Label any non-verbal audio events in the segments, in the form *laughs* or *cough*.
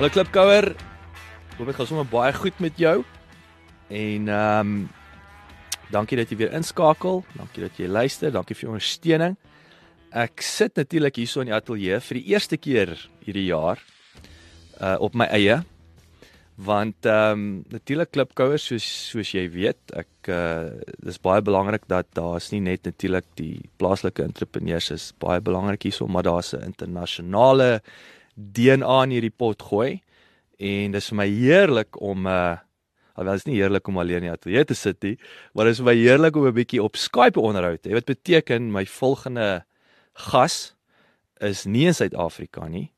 Hallo Klipkouer. Hoop ek gaan sommer baie goed met jou. En ehm um, dankie dat jy weer inskakel. Dankie dat jy luister. Dankie vir jou ondersteuning. Ek sit natuurlik hierso in die ateljee vir die eerste keer hierdie jaar uh op my eie. Want ehm um, natuurlik klipkouers soos soos jy weet, ek uh dis baie belangrik dat daar's nie net natuurlik die plaaslike entrepreneurs is baie belangrik hierso, maar daar's 'n internasionale DNA in hierdie pot gooi. En dis vir my heerlik om uh alhoewel is nie heerlik om alleen in die ateljee te sit nie, maar dit is vir my heerlik om 'n bietjie op Skype onderhoud te hê. Wat beteken my volgende gas is nie in Suid-Afrika nie.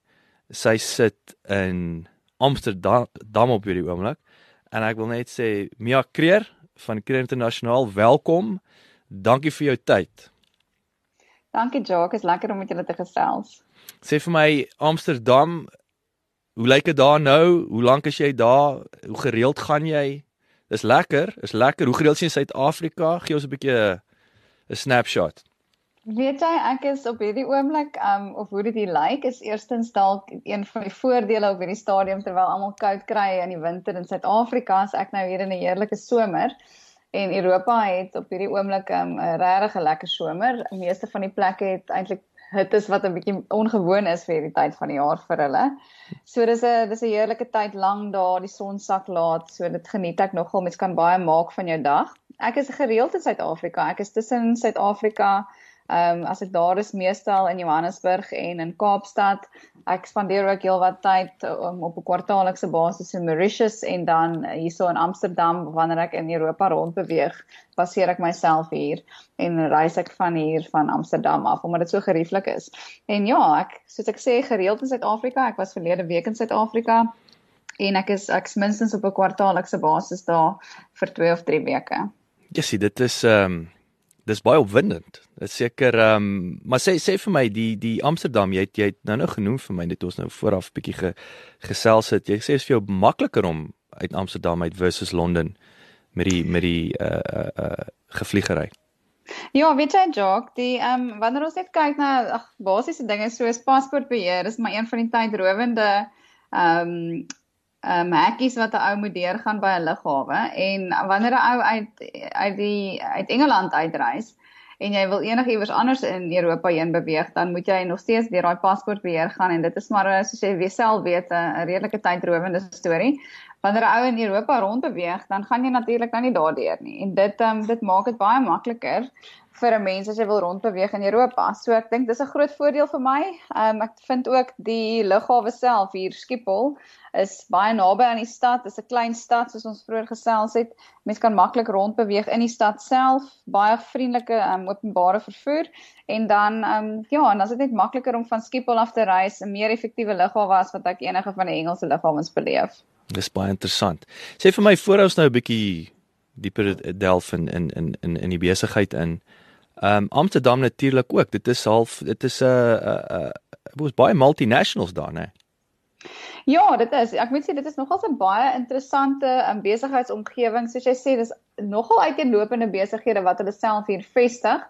Sy sit in Amsterdam dam op hierdie oomblik. En ek wil net sê Mia Kreer van Kreer Internasionaal, welkom. Dankie vir jou tyd. Dankie Jacques, is lekker om met julle te gesels. Sê vir my Amsterdam, hoe lyk dit daar nou? Hoe lank is jy daar? Hoe gereeld gaan jy? Dis lekker, is lekker. Hoe gereeld is jy in Suid-Afrika? Gee ons 'n bietjie 'n snapshot. Weet jy, ek is op hierdie oomblik, um of hoe dit hier lyk, is eerstens dalk een van die voordele op hierdie stadium terwyl almal koud kry in die winter in Suid-Afrika, is ek nou hier in 'n heerlike somer. En Europa het op hierdie oomblik 'n um, regtig 'n lekker somer. Die meeste van die plekke het eintlik hittes wat 'n bietjie ongewoon is vir hierdie tyd van die jaar vir hulle. So dis 'n dis 'n heerlike tyd lank daar, die son sak laat, so dit geniet ek nogal. Mens kan baie maak van jou dag. Ek is gereeld in Suid-Afrika. Ek is tussen Suid-Afrika Ehm um, as ek daar is meestal in Johannesburg en in Kaapstad. Ek spandeer ook heelwat tyd um, op 'n kwartaallikse basis in Mauritius en dan hierso in Amsterdam wanneer ek in Europa rondbeweeg, baseer ek myself hier en reis ek van hier van Amsterdam af omdat dit so gerieflik is. En ja, ek soos ek sê gereeld in Suid-Afrika. Ek was verlede week in Suid-Afrika en ek is ek's minstens op 'n kwartaallikse basis daar vir 2 of 3 weke. Ja, sien, dit is ehm um dis baie opwindend. Dit seker ehm um, maar sê sê vir my die die Amsterdam, jy het jy het nou nou genoem vir my dit ons nou vooraf bietjie ge, gesels het. Jy sê is vir jou makliker om uit Amsterdam uit versus Londen met die met die uh uh, uh gevliegery. Ja, weet jy Jock, die ehm um, wanneer ons net kyk na ag basiese dinge soos paspoortbeheer, is maar een van die tydrowende ehm um, um, hekkies wat 'n ou moet deurgaan by 'n lughawe en wanneer 'n ou uit uit die uit Engeland uitreis en jy wil enigiewers anders in Europa heen beweeg, dan moet jy nog steeds deur daai paspoortbeheer gaan en dit is maar soos jy self weet 'n redelike tydrowende storie. Wanneer 'n ou in Europa rondbeweeg, dan gaan jy natuurlik nou nie daardeur nie en dit ehm um, dit maak dit baie makliker vir 'n mens as jy wil rondbeweeg in Europa. So ek dink dis 'n groot voordeel vir my. Ehm um, ek vind ook die lughawe self hier Schiphol is baie naby aan die stad. Dit is 'n klein stad soos ons vroeër gesels het. Mens kan maklik rondbeweeg in die stad self. Baie vriendelike um, openbare vervoer en dan ehm um, ja, en dan is dit net makliker om van Schiphol af te reis, 'n meer effektiewe lughawe as wat ek enige van die Engelse lughawens beleef. Dis baie interessant. Sê vir my voor ons nou 'n bietjie dieper delf in in in in die besigheid in Ehm um, Amsterdam natuurlik ook. Dit is half dit is 'n uh, 'n uh, uh, uh, baie multinationals daar, né? Ja, dit is. Ek moet sê dit is nogal 'n baie interessante um, besigheidsomgewing. Soos jy sê, dis nogal uiteenlopende besighede wat hulle self hier vestig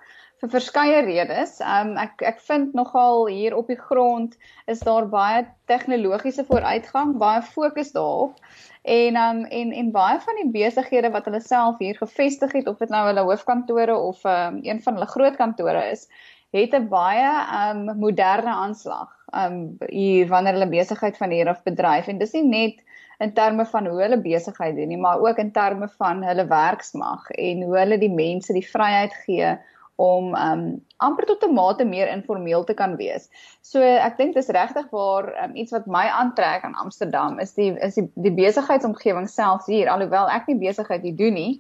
vir verskeie redes. Um ek ek vind nogal hier op die grond is daar baie tegnologiese vooruitgang, baie fokus daarop. En um en en baie van die besighede wat hulle self hier gevestig het of dit nou hulle hoofkantore of um een van hulle groot kantore is, het 'n baie um moderne aanslag um hier wanneer hulle besigheid van hier af bedryf en dis nie net in terme van hoe hulle besigheid doen nie, maar ook in terme van hulle werksmag en hoe hulle die mense die vryheid gee om um amper tot 'n mate meer informeel te kan wees. So ek dink dis regtig waar um, iets wat my aantrek aan Amsterdam is die is die, die besigheidsomgewing selfs hier alhoewel ek nie besigheid hier doen nie.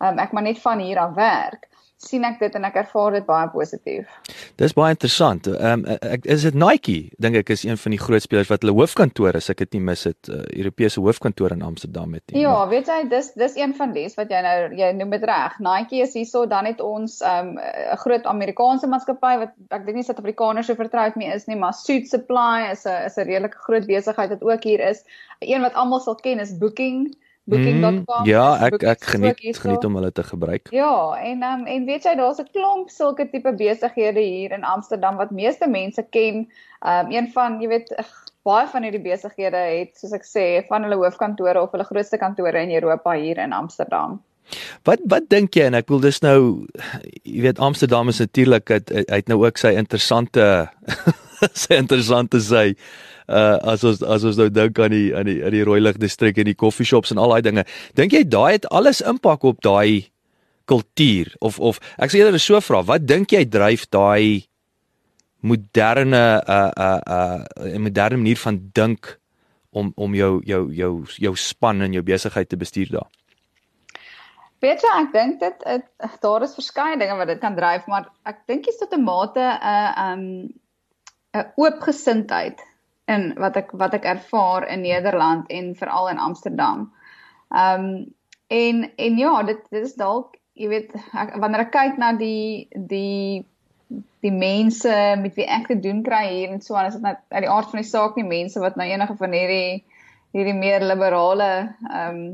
Um ek maar net van hier af werk. Sien ek dit en ek ervaar dit baie positief. Dis baie interessant. Ehm um, ek is dit Nike dink ek is een van die groot spelers wat hulle hoofkantoor is ek het nie mis dit uh, Europese hoofkantoor in Amsterdam het nie. Ja, maar... weet jy dis dis een van die wat jy nou jy noem dit reg. Nike is hierso dan het ons ehm, 'n um, groot Amerikaanse maatskappy wat ek dink nie Suid-Afrikaners so vertroud mee is nie, maar Suit Supply is 'n is 'n redelike groot besigheid wat ook hier is. Een wat almal sal ken is Booking booking.com. Mm, ja, ek ek geniet geniet om hulle te gebruik. Ja, en um, en weet jy daar's 'n klomp sulke tipe besighede hier in Amsterdam wat meeste mense ken. Um een van, jy weet, ugh, baie van hierdie besighede het soos ek sê, van hulle hoofkantore of hulle grootste kantore in Europa hier in Amsterdam. Wat wat dink jy en ek wil dis nou jy weet Amsterdam is natuurlik het, het nou ook sy interessante *laughs* sy interessante sy uh as ons as ons nou dink aan die aan die aan die rooi lig distrik en die koffieshops en al daai dinge. Dink jy daai het alles impak op daai kultuur of of ek sê eerder so vra, wat dink jy dryf daai moderne uh uh uh moderne manier van dink om om jou jou jou jou span en jou besigheid te bestuur daar? Weet jy, ek dink dit daar is verskeie dinge wat dit kan dryf, maar ek dink jy's tot 'n mate 'n uh, um 'n oopgesindheid in wat ek wat ek ervaar in Nederland en veral in Amsterdam. Um, en en ja, dit dit is dalk, jy weet, ek, wanneer ek kyk na die die die mense met wie ek te doen kry hier en so aan, is dit net uit die aard van die saak nie mense wat nou enige van hierdie hierdie meer liberale ehm um,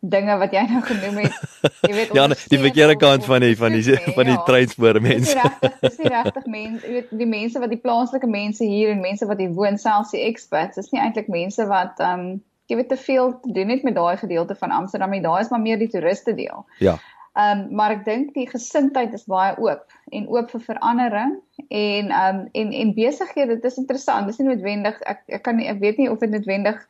dinge wat jy nou genoem het. Jy weet *laughs* Ja, die verkeerde kant van die van die van die ja. treinspoor mense. Dis nie regtig mense, jy weet die mense wat die plaaslike mense hier en mense wat hier woon selfs die expats, dis nie eintlik mense wat ehm um, jy weet te veel te doen het met daai gedeelte van Amsterdam nie. Daai is maar meer die toeriste deel. Ja. Ehm um, maar ek dink die gesindheid is baie oop en oop vir verandering en ehm um, en en besighede, dit is interessant. Dis nie noodwendig ek ek kan nie ek weet nie of dit noodwendig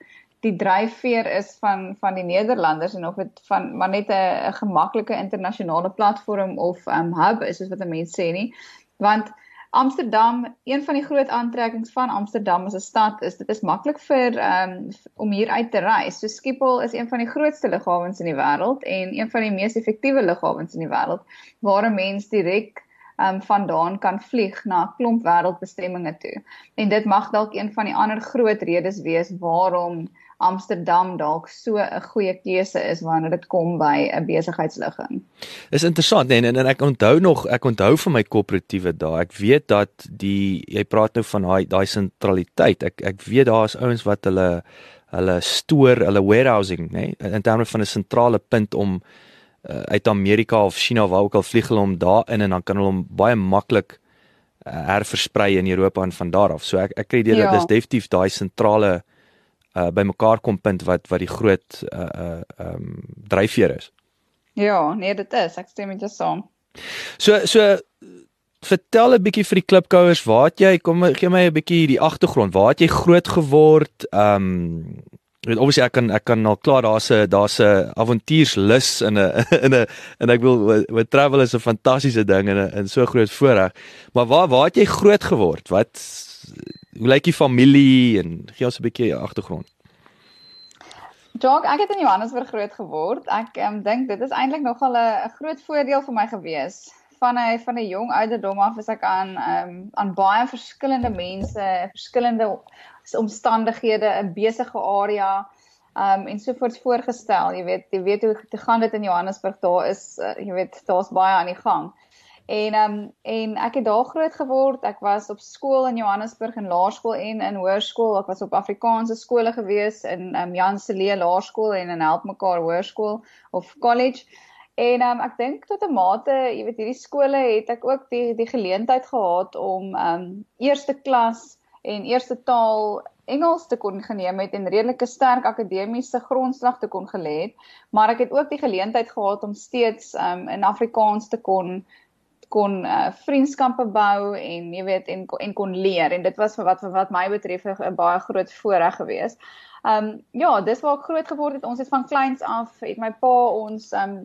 die dryfveer is van van die Nederlanders en of dit van maar net 'n gemaklike internasionale platform of um hub is soos wat mense sê nie want Amsterdam een van die groot aantrekkings van Amsterdam as 'n stad is dit is maklik vir um om hier uit te reis. So Schiphol is een van die grootste lughawens in die wêreld en een van die mees effektiewe lughawens in die wêreld waar 'n mens direk um vandaan kan vlieg na 'n klomp wêreldbestemminge toe. En dit mag dalk een van die ander groot redes wees waarom Amsterdam dalk so 'n goeie keuse is wanneer dit kom by 'n besigheidsligging. Is interessant nee, en en ek onthou nog ek onthou van my koöperatiewe daar. Ek weet dat die jy praat nou van daai daai sentraliteit. Ek ek weet daar's ouens wat hulle hulle stoor, hulle warehousing, nê, nee, in terme van 'n sentrale punt om uh, uit Amerika of China waar ook al vlieg hulle om daar in en dan kan hulle hom baie maklik uh, herversprei in Europa en van daar af. So ek ek kry dit ja. dat dis definitief daai sentrale uh bymekaar kom punt wat wat die groot uh uh um dryfveer is. Ja, nee dit is, ek stem met jou saam. So so vertel 'n bietjie vir die klipkouers, waar het jy kom gee my 'n bietjie die agtergrond. Waar het jy groot geword? Um weet obviously ek kan ek kan al klaar daar's 'n daar's 'n avontuurslus in 'n *laughs* in 'n en ek wil wat travel is 'n fantastiese ding en 'n in so groot voorreg. Maar waar waar het jy groot geword? Wat hoe lyk die familie en gee ons 'n bietjie agtergrond. Jog, ek het in Johannesburg groot geword. Ek um, dink dit is eintlik nogal 'n groot voordeel vir my gewees. Van 'n van 'n jong ouderdom af is ek aan um, aan baie verskillende mense, verskillende omstandighede, 'n besige area um en sovoorts voorgestel. Jy weet, jy weet hoe dit gaan dit in Johannesburg. Daar is uh, jy weet, daar's baie aan die gang. En ehm um, en ek het daar groot geword. Ek was op skool in Johannesburg in laerskool en in hoërskool. Ek was op Afrikaanse skole gewees in ehm um, Jan Celee Laerskool en in Help Mekaar Hoërskool of college. En ehm um, ek dink tot 'n mate, jy weet, hierdie skole het ek ook die die geleentheid gehad om ehm um, eerste klas en eerste taal Engels te kon geneem het en redelike sterk akademiese grondslag te kon gelê het, maar ek het ook die geleentheid gehad om steeds um, in Afrikaans te kon kon uh, vriendskappe bou en jy weet en en kon leer en dit was vir wat vir wat my betref 'n baie groot voorreg geweest. Um ja, dis waar ek groot geword het. Ons het van kleins af het my pa ons um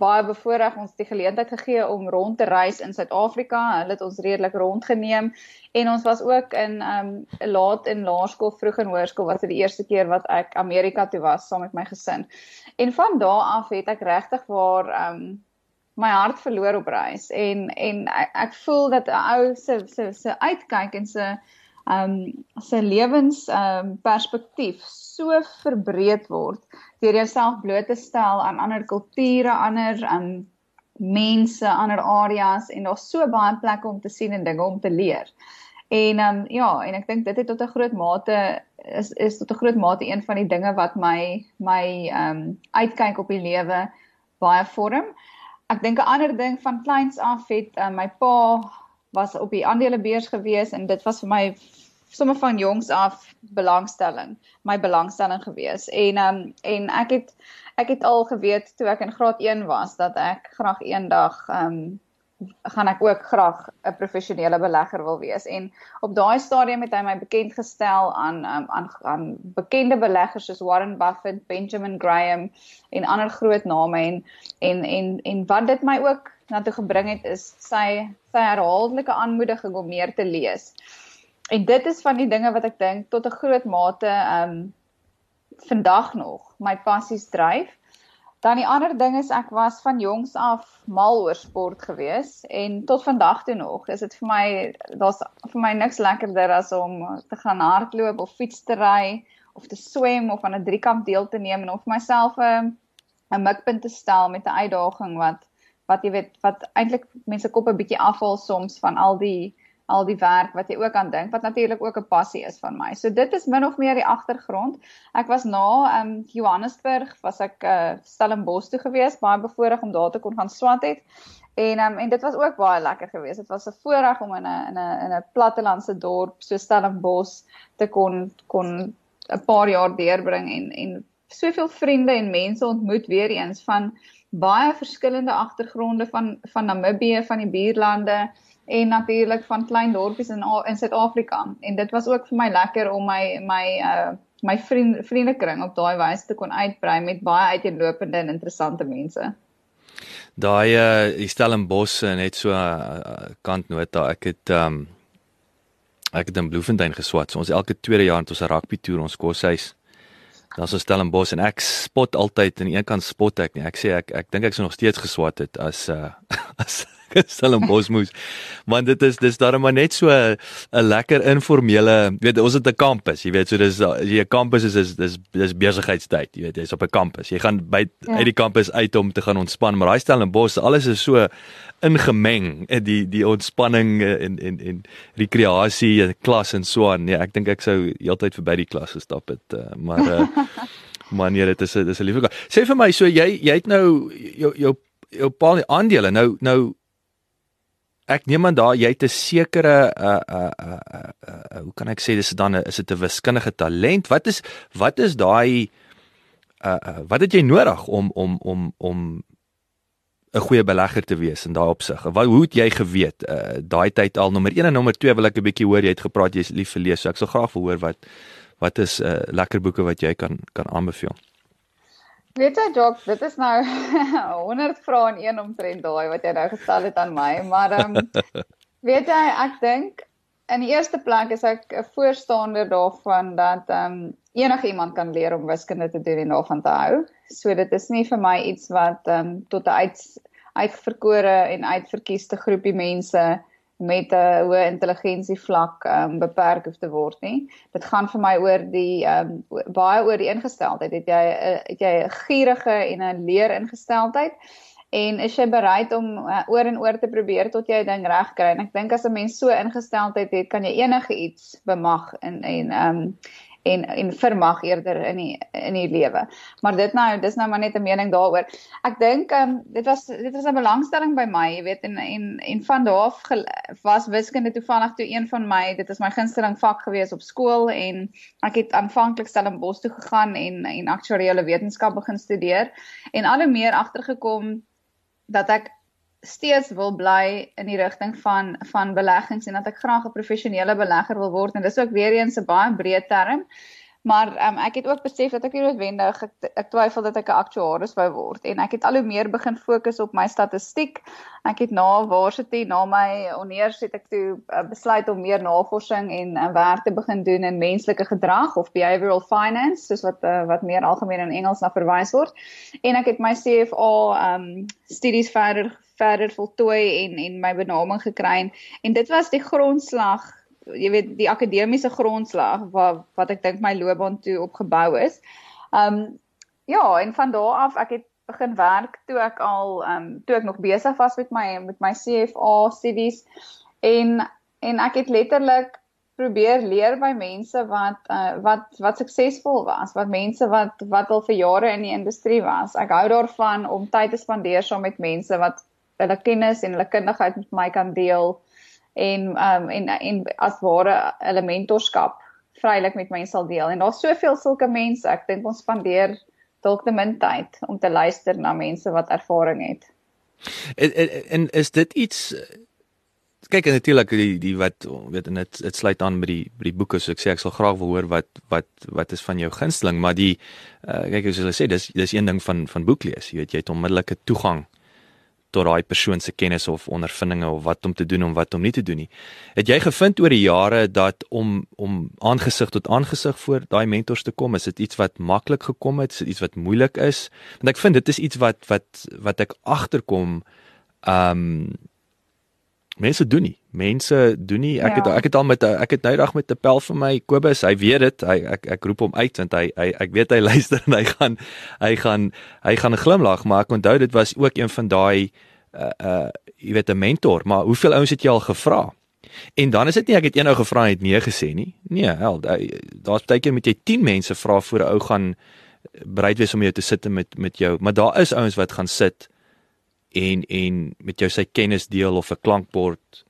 baie bevoorreg ons die geleentheid gegee om rond te reis in Suid-Afrika. Hulle het ons redelik rondgeneem en ons was ook in um laat in laerskool, vroeg in hoërskool was dit die eerste keer wat ek Amerika toe was saam met my gesin. En van daardie af het ek regtig waar um my hart verloor op reis en en ek, ek voel dat 'n ou se se se uitkyk en se um sy lewens um perspektief so verbreed word deur jouself bloot te stel aan ander kulture, ander um mense, ander areas en daar's so baie plekke om te sien en dinge om te leer. En um ja, en ek dink dit het tot 'n groot mate is is tot 'n groot mate een van die dinge wat my my um uitkyk op die lewe baie vorm. Ek dink 'n ander ding van kleins af het um, my pa was op die aandelebeurs gewees en dit was vir my sommer van jongs af belangstelling, my belangstelling gewees. En um en ek het ek het al geweet toe ek in graad 1 was dat ek graag eendag um gaan ek ook graag 'n professionele belegger wil wees en op daai stadium het hy my bekend gestel aan um, aan aan bekende beleggers soos Warren Buffett, Benjamin Graham en ander groot name en en en en wat dit my ook na toe gebring het is sy sy herhaaldelike aanmoediging om meer te lees. En dit is van die dinge wat ek dink tot 'n groot mate um vandag nog my passies dryf. Dan die ander ding is ek was van jongs af mal oor sport gewees en tot vandag toe nog is dit vir my daar's vir my niks lekkerder as om te gaan hardloop of fiets te ry of te swem of aan 'n driekamp deel te neem en of myself 'n 'n mikpunt te stel met 'n uitdaging wat wat jy weet wat eintlik mense kop 'n bietjie afval soms van al die al die werk wat jy ook aan dink wat natuurlik ook 'n passie is van my. So dit is min of meer die agtergrond. Ek was na um, Johannesburg, was ek uh, Stellenbosch toe gewees, baie bevoorreg om daar te kon gaan swat het. En um, en dit was ook baie lekker geweest. Dit was 'n voorreg om in 'n in 'n in 'n plattelandse dorp so Stellenbosch te kon kon 'n paar jaar deurbring en en soveel vriende en mense ontmoet weer eens van baie verskillende agtergronde van van Namibië, van die buurlande en natuurlik van klein dorpies in in Suid-Afrika. En dit was ook vir my lekker om my my uh my vriend vriendekring op daai wyse te kon uitbrei met baie uiteenlopende en interessante mense. Daai uh die Stellenbosch net so uh, kantnota. Ek het um ek het in Bloemfontein geswat. So ons elke tweede jaar het ons 'n rugby toer ons koshuis. Dan so Stellenbosch en ek spot altyd aan een kant spot ek nie. Ek sê ek ek dink ek sou nog steeds geswat het as uh *laughs* as *laughs* Stellenbosch moes. Want dit is dis daarom maar net so 'n lekker informele, weet ons het 'n kampus, jy weet, so dis jy 'n kampus is is dis dis besigheidstyd, jy weet, jy's op 'n kampus. Jy gaan by ja. uit die kampus uit om te gaan ontspan, maar daai Stellenbosch, alles is so ingemeng in die die ontspanning en en en rekreasie en klas en so aan. Nee, ek dink ek sou heeltyd verby die klas gestap het, maar *laughs* uh, man, nee, dit is dis 'n liefde. Sê vir my, so jy jy het nou jou jou jou paal aandele nou nou ek neem aan daar jy het 'n sekere uh uh uh, uh, uh hoe kan ek sê dis dan is dit 'n wiskundige talent? Wat is wat is daai uh, uh wat het jy nodig om om om om 'n goeie belegger te wees in daai opsig? Wat hoe het jy geweet? Uh daai tyd al nommer 1 en nommer 2 wil ek 'n bietjie hoor jy het gepraat jy's lief vir lees so ek sal graag wil hoor wat wat is uh lekker boeke wat jy kan kan aanbeveel Weet jy, Jock, dit is nou *laughs* 100 vrae in een omtrent daai wat jy nou gestel het aan my, maar ehm um, *laughs* weet jy, ek dink in die eerste plek is ek 'n voorstander daarvan dat ehm um, enige iemand kan leer om wiskunde te doen en daarvan te hou. So dit is nie vir my iets wat ehm um, tot 'n uit uitverkore en uitverkiesde groepie mense met 'n hoë intelligensie vlak um, beperk hoef te word nie. Dit gaan vir my oor die um, baie oor die ingesteldheid. Het jy uh, het jy 'n gierige en 'n leer ingesteldheid en is jy bereid om uh, oor en oor te probeer tot jy 'n ding reg kry? En ek dink as 'n mens so ingesteldheid het, kan jy enige iets bemag en en ehm um, en en vermag eerder in die in die lewe. Maar dit nou, dis nou maar net 'n mening daaroor. Ek dink ehm um, dit was dit was 'n belangstelling by my, jy weet en en en van daar af was wiskunde toevallig toe een van my, dit is my gunsteling vak gewees op skool en ek het aanvanklik Stellenbosch toe gegaan en en aktuariële wetenskap begin studeer en al hoe meer agtergekom dat ek steeds wil bly in die rigting van van beleggings en dat ek graag 'n professionele belegger wil word en dis ook weer eens 'n baie breë term. Maar um, ek het ook besef dat ek nie noodwendig ek, ek twyfel dat ek 'n aktuaris wou word en ek het al hoe meer begin fokus op my statistiek. Ek het na varsity na my honeurs het ek toe uh, besluit om meer navorsing en uh, werk te begin doen in menslike gedrag of behavioral finance soos wat uh, wat meer algemeen in Engels na verwys word. En ek het my CFA um studies verder verder voltooi en en my benaming gekry en, en dit was die grondslag jy weet die akademiese grondslag wat wat ek dink my loopbaan toe opgebou is. Um ja, en van daar af ek het begin werk toe ek al ehm um, toe ek nog besig was met my met my CFA studies en en ek het letterlik probeer leer by mense wat uh, wat wat suksesvol was, wat mense wat wat al vir jare in die industrie was. Ek hou daarvan om tyd te spandeer saam met mense wat hulle kennis en hulle kundigheid met my kan deel en um, en en as ware hulle mentorskap vrylik met my sal deel. En daar's soveel sulke mense. Ek dink ons spandeer dalk te min tyd om te luister na mense wat ervaring het. En, en, en is dit iets kyk natuurlik die die wat weet en dit dit sluit aan met die by die boeke so ek sê ek sal graag wil hoor wat wat wat is van jou gunsteling maar die uh, kyk as hulle sê dis dis een ding van van boek lees jy weet jy het onmiddellike toegang tot daai persoon se kennis of ondervindinge of wat om te doen om wat om nie te doen nie. Het jy gevind oor die jare dat om om aangesig tot aangesig voor daai mentors te kom, is dit iets wat maklik gekom het, is dit iets wat moeilik is? Want ek vind dit is iets wat wat wat ek agterkom um mense doen nie. Mense doen nie. Ek ja. het ek het al met ek het nou dag met 'n pel vir my Kobus, hy weet dit. Hy ek ek roep hom uit want hy hy ek weet hy *laughs* luister en hy gaan hy gaan hy gaan 'n glimlag, maar ek onthou dit was ook een van daai uh uh jy weet 'n mentor, maar hoeveel ouens het jy al gevra? En dan is dit nie ek het eenou gevra en het nee gesê nie. Nee, hel, daar's baie keer moet jy 10 mense vra voor 'n ou gaan bereid wees om jou te sit met met jou, maar daar is ouens wat gaan sit en en met jou sy kennis deel of 'n klankbord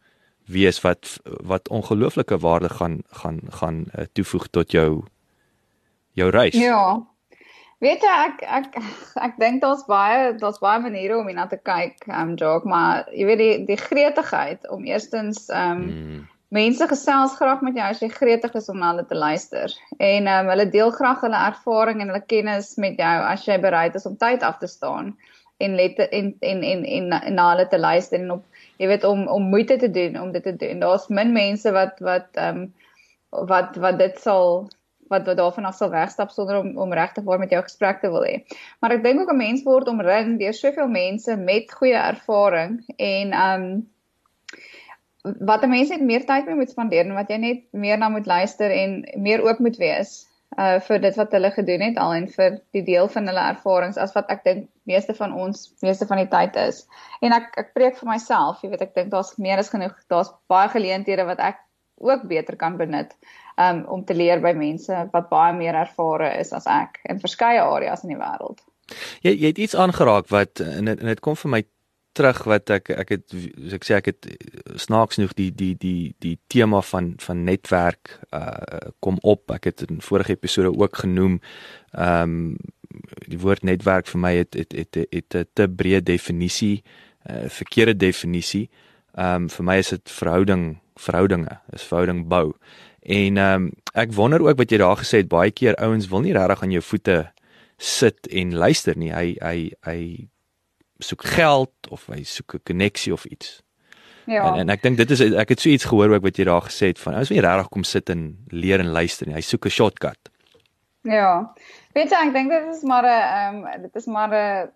wees wat wat ongelooflike waarde gaan gaan gaan uh, toevoeg tot jou jou reis. Ja. Weet jy ek ek *laughs* ek dink daar's baie daar's baie maniere om hierna te kyk, ehm um, Jock, maar jy weet die die gretigheid om eerstens ehm um, hmm. mense gesels graag met jou as jy gretig is om na hulle te luister en ehm um, hulle deel graag hulle ervaring en hulle kennis met jou as jy bereid is om tyd af te staan en let en en en en, en na hulle te luister en op jy weet om om moeite te doen om dit te doen. Daar's min mense wat wat ehm um, wat wat dit sal wat wat daarvan af sal wegstap sonder om om regtig waar met jou gesprek te wil hê. Maar ek dink ook 'n mens word omring deur soveel mense met goeie ervaring en ehm um, wat 'n mens net meer tyd mee moet spandeer en wat jy net meer na moet luister en meer oop moet wees uh vir dit wat hulle gedoen het al en vir die deel van hulle ervarings as wat ek dink meeste van ons meeste van die tyd is. En ek ek preek vir myself, jy weet ek dink daar's meer as genoeg, daar's baie geleenthede wat ek ook beter kan benut um om te leer by mense wat baie meer ervare is as ek in verskeie areas in die wêreld. Jy jy het iets aangeraak wat en dit, kom vir my terug wat ek ek het ek sê ek het snaaks genoeg die die die die tema van van netwerk uh kom op. Ek het in vorige episode ook genoem ehm um, die woord netwerk vir my het het het het 'n te breë definisie 'n uh, verkeerde definisie. Ehm um, vir my is dit verhouding verhoudinge is verhouding bou. En ehm um, ek wonder ook wat jy daar gesê het. Baie keer ouens wil nie regtig aan jou voete sit en luister nie. Hy hy hy soek geld of hy soek 'n koneksie of iets. Ja. En, en ek dink dit is ek het so iets gehoor ook wat jy daar gesê het van ons wil regtig kom sit en leer en luister nie. Hy soek 'n shortcut. Ja. Weet jy ek dink dit is maar 'n ehm um, dit is maar 'n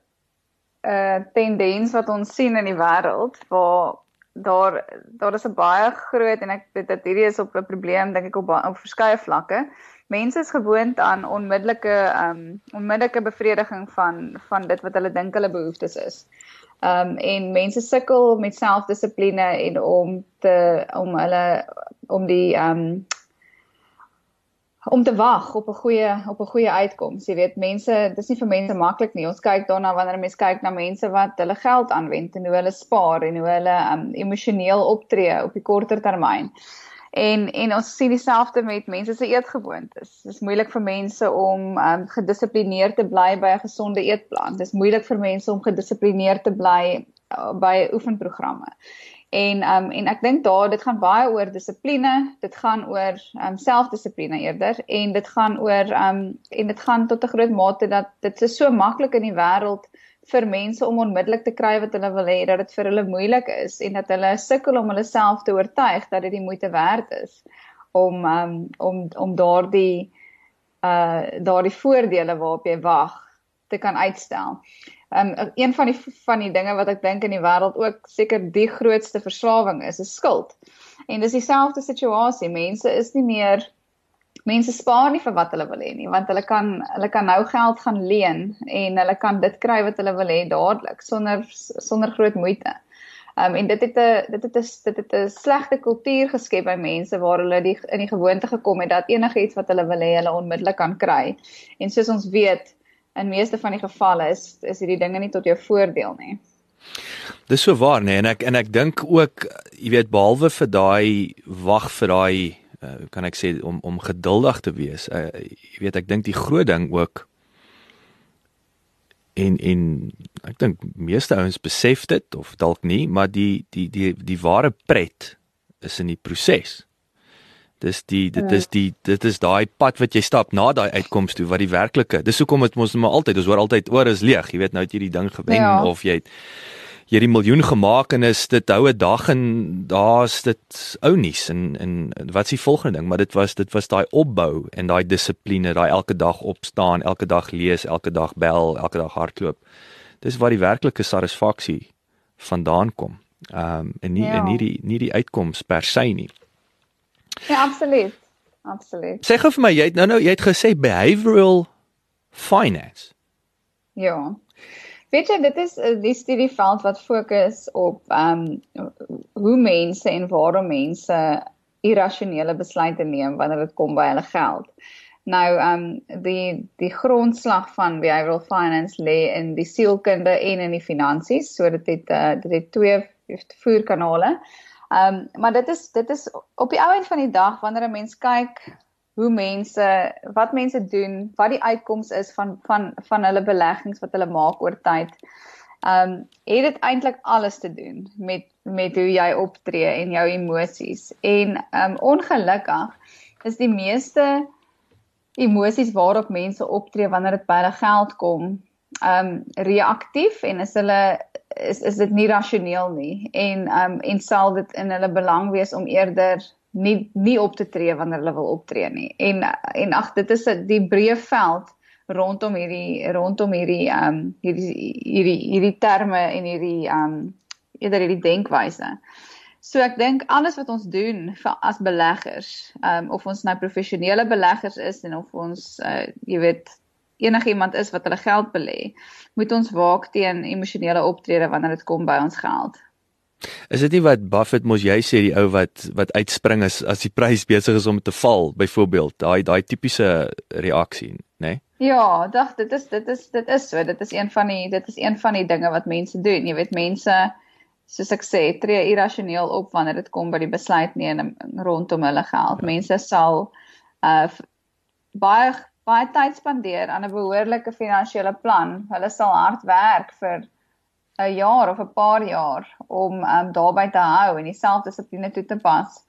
'n tendens wat ons sien in die wêreld waar daar daar is 'n baie groot en ek dit dit hierdie is op 'n probleem dink ek op op verskeie vlakke mense is gewoond aan onmiddellike um onmiddellike bevrediging van van dit wat hulle dink hulle behoeftes is. Um en mense sukkel met selfdissipline en om te om hulle om die um om te wag op 'n goeie op 'n goeie uitkoms. Jy weet, mense, dis nie vir mense maklik nie. Ons kyk daarna wanneer mense kyk na mense wat hulle geld aanwend en hoe hulle spaar en hoe hulle um emosioneel optree op die korter termyn. En en ons sien dieselfde met mense se eetgewoontes. Dit is moeilik vir mense om um, gedissiplineerd te bly by 'n gesonde eetplan. Dit is moeilik vir mense om gedissiplineerd te bly uh, by oefenprogramme. En um en ek dink daar dit gaan baie oor dissipline, dit gaan oor um selfdissipline eerder en dit gaan oor um en dit gaan tot 'n groot mate dat dit is so maklik in die wêreld vir mense om onmiddellik te kry wat hulle wil hê dat dit vir hulle moeilik is en dat hulle sukkel om hulle self te oortuig dat dit die moeite werd is om um, om om daardie uh daardie voordele waarop jy wag te kan uitstel. Um een van die van die dinge wat ek dink in die wêreld ook seker die grootste verslawing is, is skuld. En dis dieselfde situasie. Mense is nie meer mense spaar nie vir wat hulle wil hê nie, want hulle kan hulle kan nou geld gaan leen en hulle kan dit kry wat hulle wil hê dadelik sonder sonder groot moeite. Um en dit het 'n dit het 'n dit het 'n slegte kultuur geskep by mense waar hulle die in die gewoonte gekom het dat enigiets wat hulle wil hê, hulle onmiddellik kan kry. En soos ons weet, in meeste van die gevalle is is hierdie dinge nie tot jou voordeel nie. Dis so waar nê nee, en ek en ek dink ook jy weet behalwe vir daai wag vir daai uh, kan ek sê om om geduldig te wees. Uh, jy weet ek dink die groot ding ook en en ek dink meeste ouens besef dit of dalk nie, maar die die die die ware pret is in die proses. Dis die dit is die dit is daai pad wat jy stap na daai uitkoms toe wat die werklike. Dis hoekom dit mos maar altyd, ons hoor altyd oor is leeg. Jy weet nou het jy die ding gewen ja. of jy het jy die miljoen gemaak en is dit hou 'n dag en daar's dit ou nuus en en wat's die volgende ding? Maar dit was dit was daai opbou en daai dissipline daai elke dag opstaan elke dag lees elke dag bel elke dag hardloop. Dis waar die werklike satisfaksie vandaan kom. Ehm um, en nie ja. en nie die nie die uitkoms per se nie. Ja absoluut. Absoluut. Sê gou vir my jy het nou nou jy het gesê behavioral finance. Ja Weet jy dit is eh, die studieveld wat fokus op ehm um, hoe mense en waarom mense irrasionele besluite neem wanneer dit kom by hulle geld. Nou ehm um, die die grondslag van behavioral finance lê in die sielkunde en in die finansies. So dit het uh, dit het twee voerkanale. Ehm um, maar dit is dit is op die ou end van die dag wanneer 'n mens kyk hoe mense wat mense doen, wat die uitkoms is van van van hulle beleggings wat hulle maak oor tyd. Um het dit eintlik alles te doen met met hoe jy optree en jou emosies. En um ongelukkig is die meeste emosies waarop mense optree wanneer dit by hulle geld kom, um reaktief en is hulle is is dit nie rasioneel nie en um en sal dit in hulle belang wees om eerder nie nie op te tree wanneer hulle wil optree nie. En en ag dit is die breë veld rondom hierdie rondom hierdie ehm um, hierdie hierdie hierdie terme en hierdie ehm um, eerder hierdie denkwyse. So ek dink alles wat ons doen vir as beleggers, ehm um, of ons nou professionele beleggers is en of ons uh, jy weet enigiemand is wat hulle geld belê, moet ons waak teen emosionele optrede wanneer dit kom by ons geld. Is dit nie wat Buffett mos jy sê die ou wat wat uitspring as as die prys besig is om te val byvoorbeeld daai daai tipiese reaksie nê nee? Ja, dag dit is dit is dit is so dit is een van die dit is een van die dinge wat mense doen jy weet mense soos ek sê tree irrasioneel op wanneer dit kom by die besluitneming rondom hulle geld ja. mense sal uh baie baie tyd spandeer aan 'n behoorlike finansiële plan hulle sal hard werk vir 'n jaar of 'n paar jaar om um, daarby te hou en dieselfde dissipline toe te pas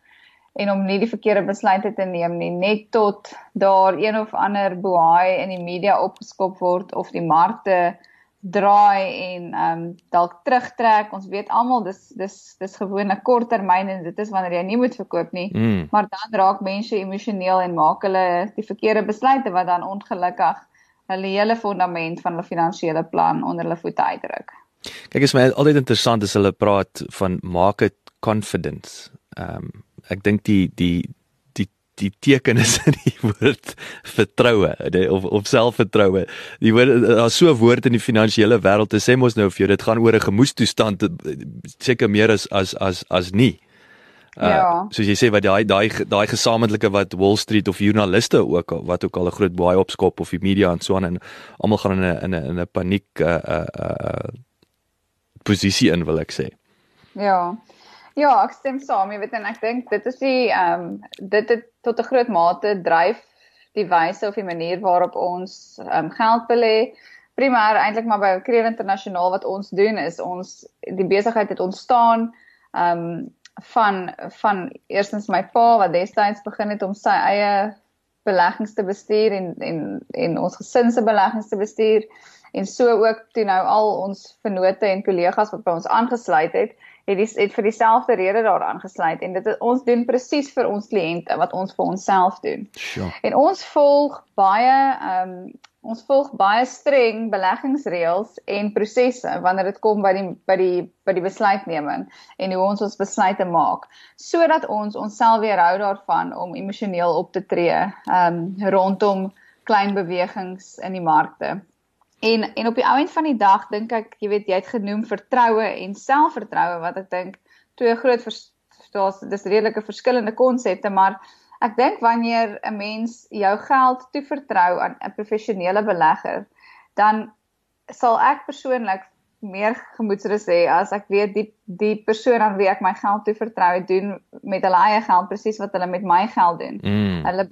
en om nie die verkeerde besluite te neem nie net tot daar een of ander boei in die media opgeskop word of die markte draai en ehm um, dalk terugtrek. Ons weet almal dis dis dis gewoon 'n korttermyn en dit is wanneer jy nie moet verkoop nie. Mm. Maar dan raak mense emosioneel en maak hulle die verkeerde besluite wat dan ongelukkig hulle hele fondament van hulle finansiële plan onder hulle voete uitdruk. Kyk, is my altyd interessant as hulle praat van market confidence. Ehm um, ek dink die die die die teken is in die *laughs* woord vertroue of of selfvertroue. Die woord daar's so 'n woord in die finansiële wêreld te sê mos nou vir jou dit gaan oor 'n gemoedstoestand seker meer as as as as nie. Uh, ja. Soos jy sê wat daai daai daai gesamentlike wat Wall Street of joernaliste ook wat ook al 'n groot baie opskop of die media en so aan en almal gaan in 'n in 'n in 'n paniek uh uh uh posisie in wil ek sê. Ja. Ja, ek stem saam, jy weet en ek dink dit is die ehm um, dit het tot 'n groot mate dryf die wyse of die manier waarop ons ehm um, geld belê. Primêr eintlik maar by Creer Internasionaal wat ons doen is ons die besigheid het ontstaan ehm um, van van eerstens my pa wat destyds begin het om sy eie beleggings te bestuur en en en ons gesin se beleggings te bestuur en so ook toe nou al ons vennote en kollegas wat by ons aangesluit het, het dis het vir dieselfde rede daar aangesluit en dit is, ons doen presies vir ons kliënte wat ons vir onsself doen. Sure. En ons volg baie ehm um, ons volg baie streng beleggingsreëls en prosesse wanneer dit kom by die by die by die besluitneming en hoe ons ons besluite maak sodat ons onsself weerhou daarvan om emosioneel op te tree um rondom klein bewegings in die markte. En en op die ou end van die dag dink ek, jy weet, jy het genoem vertroue en selfvertroue wat ek dink twee groot daar's dis redelike verskillende konsepte, maar ek dink wanneer 'n mens jou geld toevertrou aan 'n professionele belegger, dan sal ek persoonlik meer gemoedsrus hê as ek weet die die persoon aan wie ek my geld toevertrou doen met hulle eie geld presies wat hulle met my geld doen. Mm. Hulle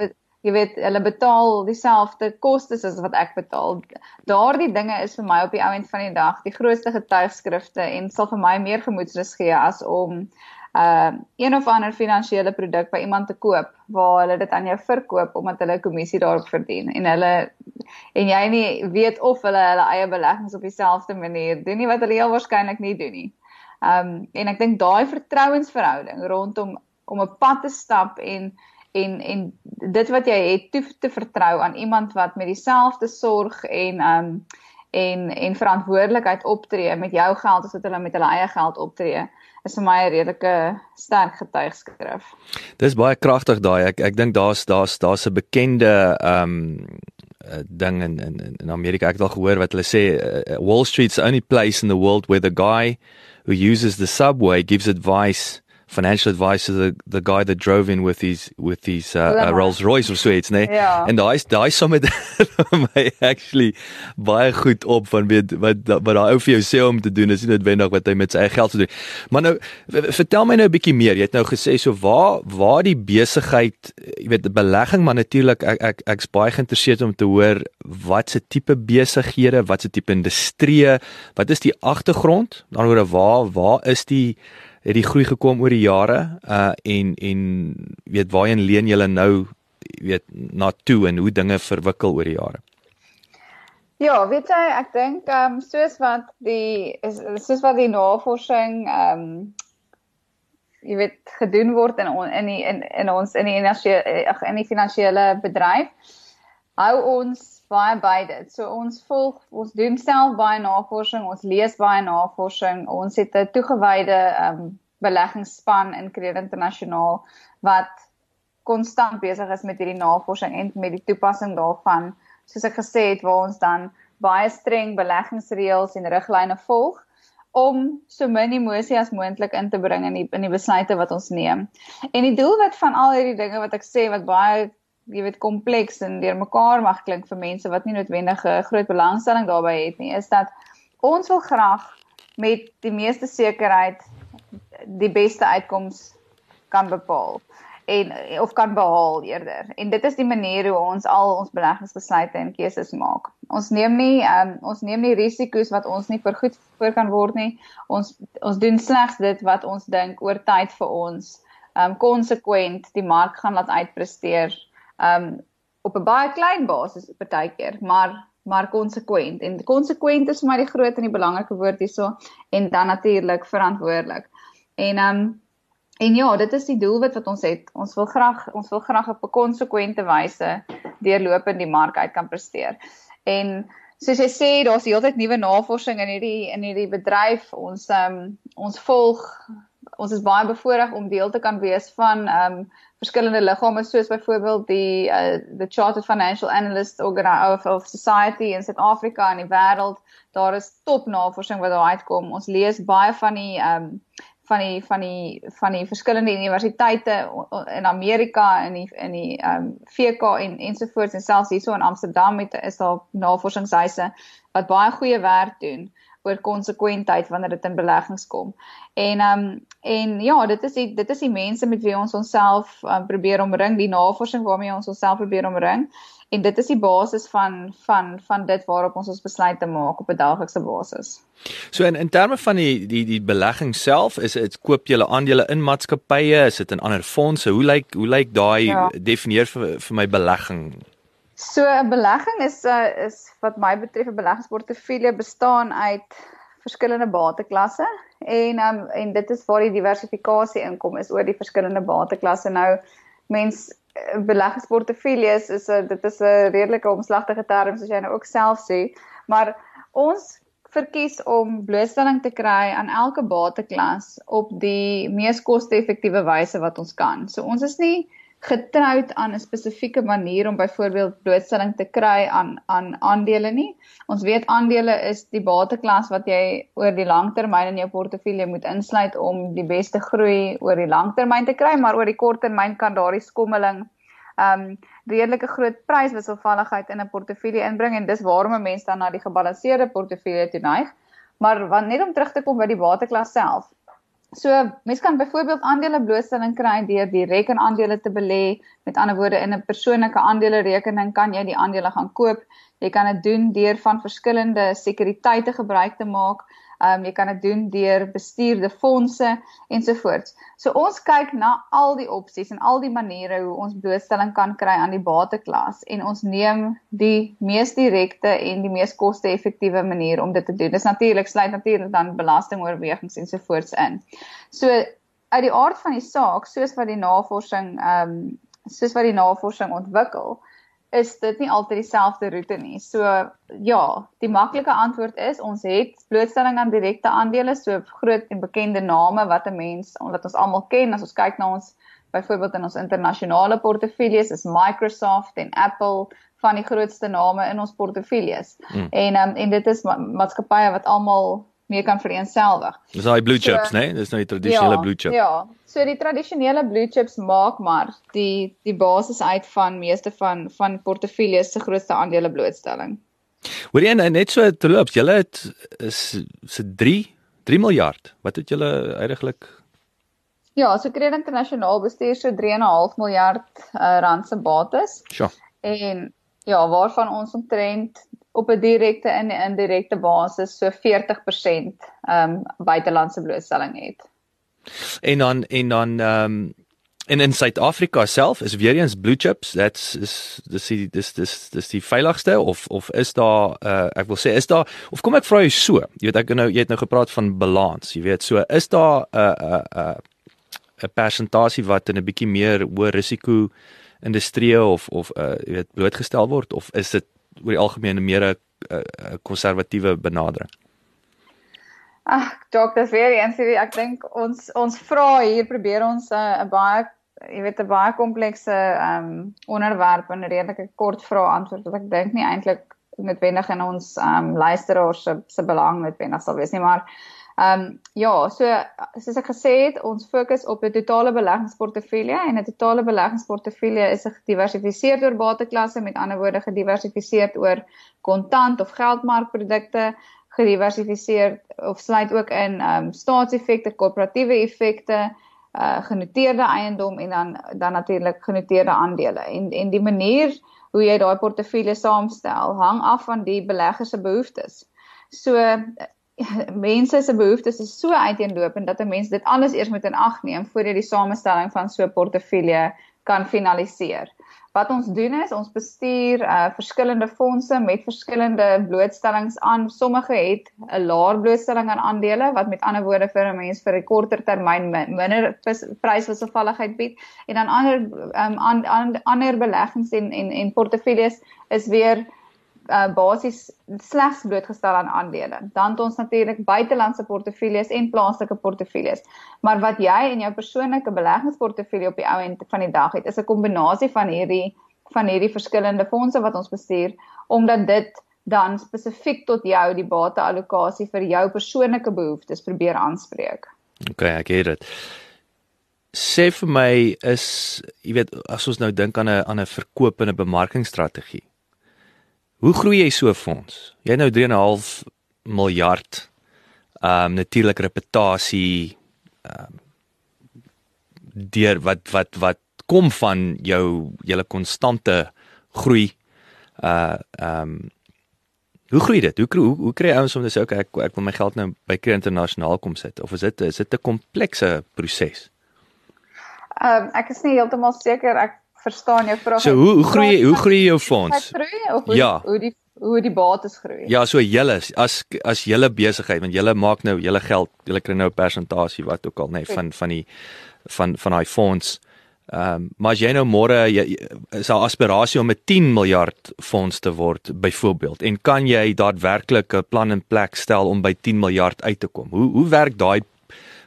jy weet hulle betaal dieselfde kostes as wat ek betaal. Daardie dinge is vir my op die ou end van die dag die grootste getuigskrifte en sal vir my meer gemoedsrus gee as om uh een of ander finansiële produk by iemand te koop waar hulle dit aan jou verkoop omdat hulle 'n kommissie daarop verdien en hulle en jy nie weet of hulle hulle eie beleggings op dieselfde manier doen nie wat hulle heel waarskynlik nie doen nie. Um en ek dink daai vertrouensverhouding rondom om 'n pad te stap en en en dit wat jy het toe te vertrou aan iemand wat met dieselfde sorg en um en en verantwoordelikheid optree met jou geld as wat hulle met hulle eie geld optree is vir my 'n redelike sterk getuigskrif. Dis baie kragtig daai. Ek ek dink daar's daar's daar's 'n bekende um ding in in in Amerika ek het al gehoor wat hulle sê uh, Wall Street's only place in the world where the guy who uses the subway gives advice financial advice to the the guy that drove in with his with his uh, uh, Rolls Royce of so iets nê. Ja. En daai daai sommer my *laughs* actually baie goed op van weet wat wat daai ou vir jou sê om te doen is nie noodwendig wat hy met sy eie geld te doen. Maar nou vertel my nou 'n bietjie meer. Jy het nou gesê so waar waar die besigheid, jy weet, belegging maar natuurlik ek ek ek's baie geïnteresseerd om te hoor wat se tipe besighede, wat se tipe industrie, wat is die agtergrond? Dan oor waar waar is die het die groei gekom oor die jare uh en en weet waarheen leen julle nou weet na toe en hoe dinge verwikkel oor die jare. Ja, weet jy, ek dink ehm um, soos wat die is soos wat die navorsing ehm um, jy weet gedoen word in in die in in ons in die in die finansiële bedryf hou ons baie by dit. So ons volg, ons doen self baie navorsing, ons lees baie navorsing. Ons het 'n toegewyde ehm um, beleggingsspan in Credit Internasionaal wat konstant besig is met hierdie navorsing en met die toepassing daarvan. Soos ek gesê het, waar ons dan baie streng beleggingsreëls en riglyne volg om so min emosie as moontlik in te bring in die in die besluite wat ons neem. En die doelwit van al hierdie dinge wat ek sê wat baie jy weet kompleks en deurmekaar mag klink vir mense wat nie noodwendig 'n groot belangstelling daarbey het nie, is dat ons wil graag met die meeste sekerheid die beste uitkoms kan bepaal en of kan behaal eerder. En dit is die manier hoe ons al ons beleggingsbesluite en keuses maak. Ons neem nie um, ons neem nie risiko's wat ons nie vergoed voor kan word nie. Ons ons doen slegs dit wat ons dink oor tyd vir ons um konsekwent die mark gaan laat uitpresteer um op 'n baie klein basis partykeer, maar maar konsekwent. En konsekwent is vir my die groot en die belangrike woord hierso en dan natuurlik verantwoordelik. En um en ja, dit is die doelwit wat ons het. Ons wil graag ons wil graag op 'n konsekwente wyse deurlopend die mark uit kan presteer. En soos jy sê, daar's heeltyd nuwe navorsing in hierdie in hierdie bedryf. Ons um ons volg ons is baie bevoorreg om deel te kan wees van um verskillende liggame soos byvoorbeeld die uh, the Chartered Financial Analyst Organization of Society in Suid-Afrika en die wêreld. Daar is top navorsing wat daar uitkom. Ons lees baie van die ehm um, van die van die van die verskillende universiteite in Amerika in die in die ehm um, VK en ensovoorts en selfs hierso in Amsterdam het is daar navorsingshuise wat baie goeie werk doen oor konsekwentheid wanneer dit in beleggings kom. En ehm um, en ja, dit is die dit is die mense met wie ons onsself um, probeer omring, die navorsing waarmee ons onsself probeer omring. En dit is die basis van van van dit waarop ons ons besluite maak op 'n daaglikse basis. So in in terme van die die die belegging self, is dit koop jy aandele in maatskappye, is dit in ander fondse? Hoe lyk hoe lyk daai ja. definieer vir vir my belegging? So 'n belegging is uh, is wat my betref 'n beleggingsportefeulje bestaan uit verskillende bateklasse en um, en dit is waar die diversifikasie inkom is oor die verskillende bateklasse. Nou mens beleggingsportefeuilles is 'n dit is 'n redelike omslagtige term soos jy nou ook self sê, maar ons verkies om blootstelling te kry aan elke bateklas op die mees koste-effektiewe wyse wat ons kan. So ons is nie getroud aan 'n spesifieke manier om byvoorbeeld blootstelling te kry aan aan aandele nie. Ons weet aandele is die bateklas wat jy oor die langtermyn in jou portefeulje moet insluit om die beste groei oor die langtermyn te kry, maar oor die korttermyn kan daardie skommeling um redelike groot pryswisselvalligheid in 'n portefeulje inbring en dis waarom 'n mens dan na die gebalanseerde portefeulje toe neig. Maar wat net om terug te kom by die bateklas self. So mense kan byvoorbeeld aandele blootstelling kry deur direk in aandele te belê. Met ander woorde in 'n persoonlike aandelerekening kan jy die aandele gaan koop. Jy kan dit doen deur van verskillende sekuriteite gebruik te maak. Ehm um, jy kan dit doen deur bestuurde fondse ensovoorts. So ons kyk na al die opsies en al die maniere hoe ons blootstelling kan kry aan die bateklas en ons neem die mees direkte en die mees koste-effektiewe manier om dit te doen. Dis natuurlik sluit natuurlik dan belastingoorwegings ensovoorts in. So uit die aard van die saak, soos wat die navorsing ehm um, soos wat die navorsing ontwikkel, is dit nie altyd dieselfde roete nie. So ja, die maklike antwoord is ons het blootstelling aan direkte aandele, so groot en bekende name wat 'n mens wat ons almal ken as ons kyk na ons byvoorbeeld in ons internasionale portefeuilles is Microsoft en Apple van die grootste name in ons portefeuilles. Hmm. En um, en dit is ma maatskappye wat almal mee kan vereenselwig. Dis daai blue chips, so, né? Nee? Dis nou die tradisionele ja, blue chip. Ja. So die tradisionele blue chips maak maar die die basis uit van meeste van van portefeuilles se grootste aandele blootstelling. Hoor jy net so terloops, julle het is se 3 3 miljard. Wat het julle eintlik Ja, so Credit Internasionaal bestuur so 3.5 miljard uh, rand se bates. Sjoe. En ja, waarvan ons omtrent op 'n direkte en indirekte basis so 40% ehm um, buitelandse blootstelling het. En dan en dan ehm um, en in Suid-Afrika self is weer eens blue chips, that's is dis die dis dis dis die veiligste of of is daar uh, ek wil sê is daar of kom ek vra jou so, jy weet ek nou jy het nou gepraat van balans, jy weet so is daar 'n uh, 'n uh, 'n uh, 'n persentasie wat in 'n bietjie meer hoë risiko industrie of of uh, jy weet blootgestel word of is dit oor die algemeen meer 'n konservatiewe benadering? Ag, dokter weer eens hierdie ek dink ons ons vra hier probeer ons 'n uh, baie jy weet 'n baie komplekse ehm um, onderwerp in 'n redelike kort vrae antwoord wat ek dink nie eintlik noodwendig in ons ehm um, luisteraars se belang noodwendig sal wees nie, maar Ehm um, ja, so soos ek gesê het, ons fokus op 'n totale beleggingsportefeulje en 'n totale beleggingsportefeulje is gediversifiseerd oor bateklasse, met ander woorde gediversifiseerd oor kontant of geldmarkprodukte, gediversifiseerd of sluit ook in ehm um, staatseffekte, korporatiewe effekte, uh genoteerde eiendom en dan dan natuurlik genoteerde aandele. En en die manier hoe jy daai portefeulje saamstel, hang af van die belegger se behoeftes. So *laughs* mense se behoeftes is so uiteenlopend dat 'n mens dit alles eers moet in ag neem voordat jy die samestelling van so 'n portefeulje kan finaliseer. Wat ons doen is ons bestuur uh verskillende fondse met verskillende blootstellings aan. Sommige het 'n laer blootstelling aan aandele wat met ander woorde vir 'n mens vir 'n korter termyn minder pryswisselvalligheid bied en dan ander um an, an, ander beleggings en en en portefeuilles is weer uh, basies slegs blootgestel aan aandele. Dan het ons natuurlik buitelandse portefeuilles en plaaslike portefeuilles. Maar wat jy in jou persoonlike beleggingsportefeulje op die ou end van die dag het, is 'n kombinasie van hierdie van hierdie verskillende fondse wat ons bestuur omdat dit dan spesifiek tot jou die bateallokasie vir jou persoonlike behoeftes probeer aanspreek. OK, ek het dit. Sê vir my is, jy weet, as ons nou dink aan 'n aan 'n verkoop en 'n bemarkingsstrategie. Hoe groei jy so 'n fonds? Jy het nou 3.5 miljard. Ehm um, natuurlik reputasie ehm um, deur wat wat wat kom van jou julle konstante groei. Uh ehm um, hoe groei dit? Hoe hoe, hoe kry ouens om te sê okay, ek ek wil my geld nou by Credit Internasionaal kom sit of is dit is dit 'n komplekse proses? Ehm um, ek is nie heeltemal seker ek verstaan jou vraag. So hoe hoe groei hoe groei jou fonds? Hoe, ja. Hoe die hoe die bates groei. Ja, so julle as as julle besigheid want julle maak nou julle geld, julle kry nou 'n persentasie wat ook al nê nee, van van die van van daai fonds. Ehm um, maar as jy nou môre is 'n aspirasie om 'n 10 miljard fonds te word byvoorbeeld en kan jy daadwerklik 'n plan in plek stel om by 10 miljard uit te kom? Hoe hoe werk daai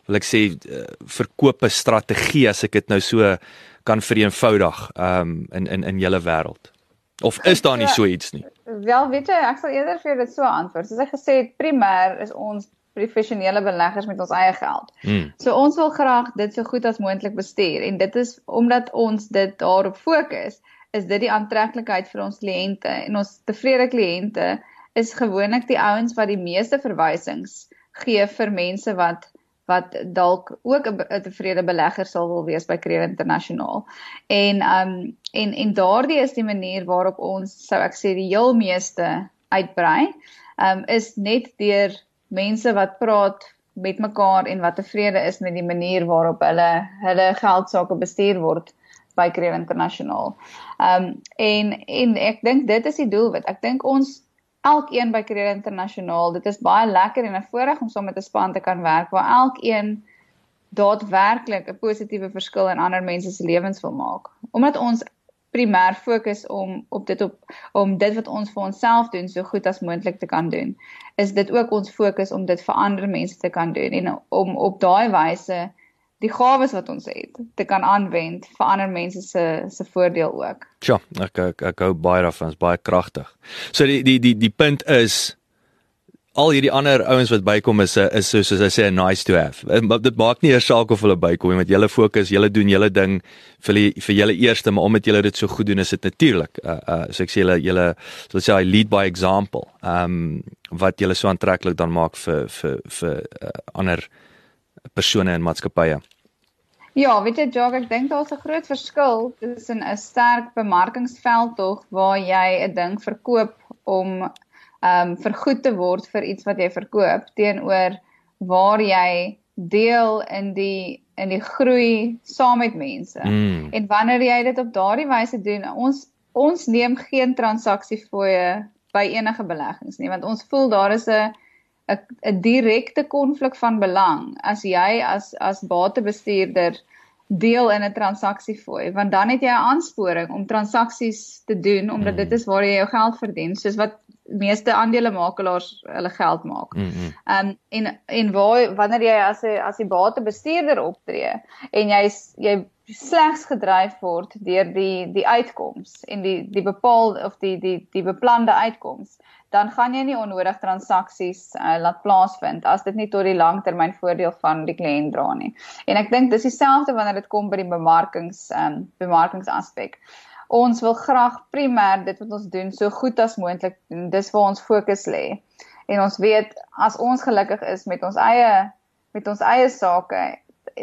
wil ek sê uh, verkope strategie as ek dit nou so kan vereenvoudig um, in in in julle wêreld? Of is daar nie so iets nie? Wel, weet jy, ek sal eerder vir dit so antwoord. Soos ek gesê het, primêr is ons professionele beleggers met ons eie geld. Hmm. So ons wil graag dit so goed as moontlik bestuur en dit is omdat ons dit daarop fokus, is dit die aantreklikheid vir ons kliënte en ons tevrede kliënte is gewoonlik die ouens wat die meeste verwysings gee vir mense wat wat dalk ook 'n tevrede belegger sal wil wees by Creer Internasionaal. En um en en daardie is die manier waarop ons sou ek sê die heel meeste uitbrei. Um is net deur mense wat praat met mekaar en wat tevrede is met die manier waarop hulle hulle geld sake bestuur word by Creer Internasionaal. Um en en ek dink dit is die doelwit. Ek dink ons elkeen by Creer Internasionaal, dit is baie lekker en 'n voorreg om saam met 'n span te kan werk waar elkeen daadwerklik 'n positiewe verskil in ander mense se lewens wil maak. Omdat ons primêr fokus om op dit op om dit wat ons vir onsself doen so goed as moontlik te kan doen, is dit ook ons fokus om dit vir ander mense te kan doen en om op daai wyse die gawes wat ons het te kan aanwend vir ander mense se se voordeel ook. Ja, ek ek ek hou baie daarvan, is baie kragtig. So die die die die punt is al hierdie ander ouens wat bykom is is so soos hy sê a nice to have. Maar dit maak nie eers saak of hulle bykom nie, want julle fokus, julle doen julle ding vir die, vir julle eerste, maar omdat julle dit so goed doen is dit natuurlik. Uh uh so ek sê julle julle so sê I lead by example. Um wat julle so aantreklik dan maak vir vir vir uh, ander persone en maatskappye. Ja, weet jy Jog, ek dink daar's 'n groot verskil tussen 'n sterk bemarkingsveld tog waar jy 'n ding verkoop om ehm um, vergoed te word vir iets wat jy verkoop teenoor waar jy deel in die in die groei saam met mense. Mm. En wanneer jy dit op daardie wyse doen, ons ons neem geen transaksiefooie by enige beleggings nie, want ons voel daar is 'n 'n direkte konflik van belang as jy as as batebestuurder deel in 'n transaksiefooi want dan het jy 'n aansporing om transaksies te doen omdat dit is waar jy jou geld verdien soos wat meeste aandelemakelaars hulle geld maak. Ehm mm um, en en waar wanneer jy as 'n as 'n batebestuurder optree en jy jy slegs gedryf word deur die die uitkoms en die die bepaal of die die die beplande uitkoms dan gaan jy nie onnodig transaksies uh, laat plaasvind as dit nie tot die langtermyn voordeel van die kliënt dra nie. En ek dink dis dieselfde wanneer dit kom by die bemarkings um, bemarkingsaspek. Ons wil graag primêr dit wat ons doen so goed as moontlik doen. Dis waar ons fokus lê. En ons weet as ons gelukkig is met ons eie met ons eie sake,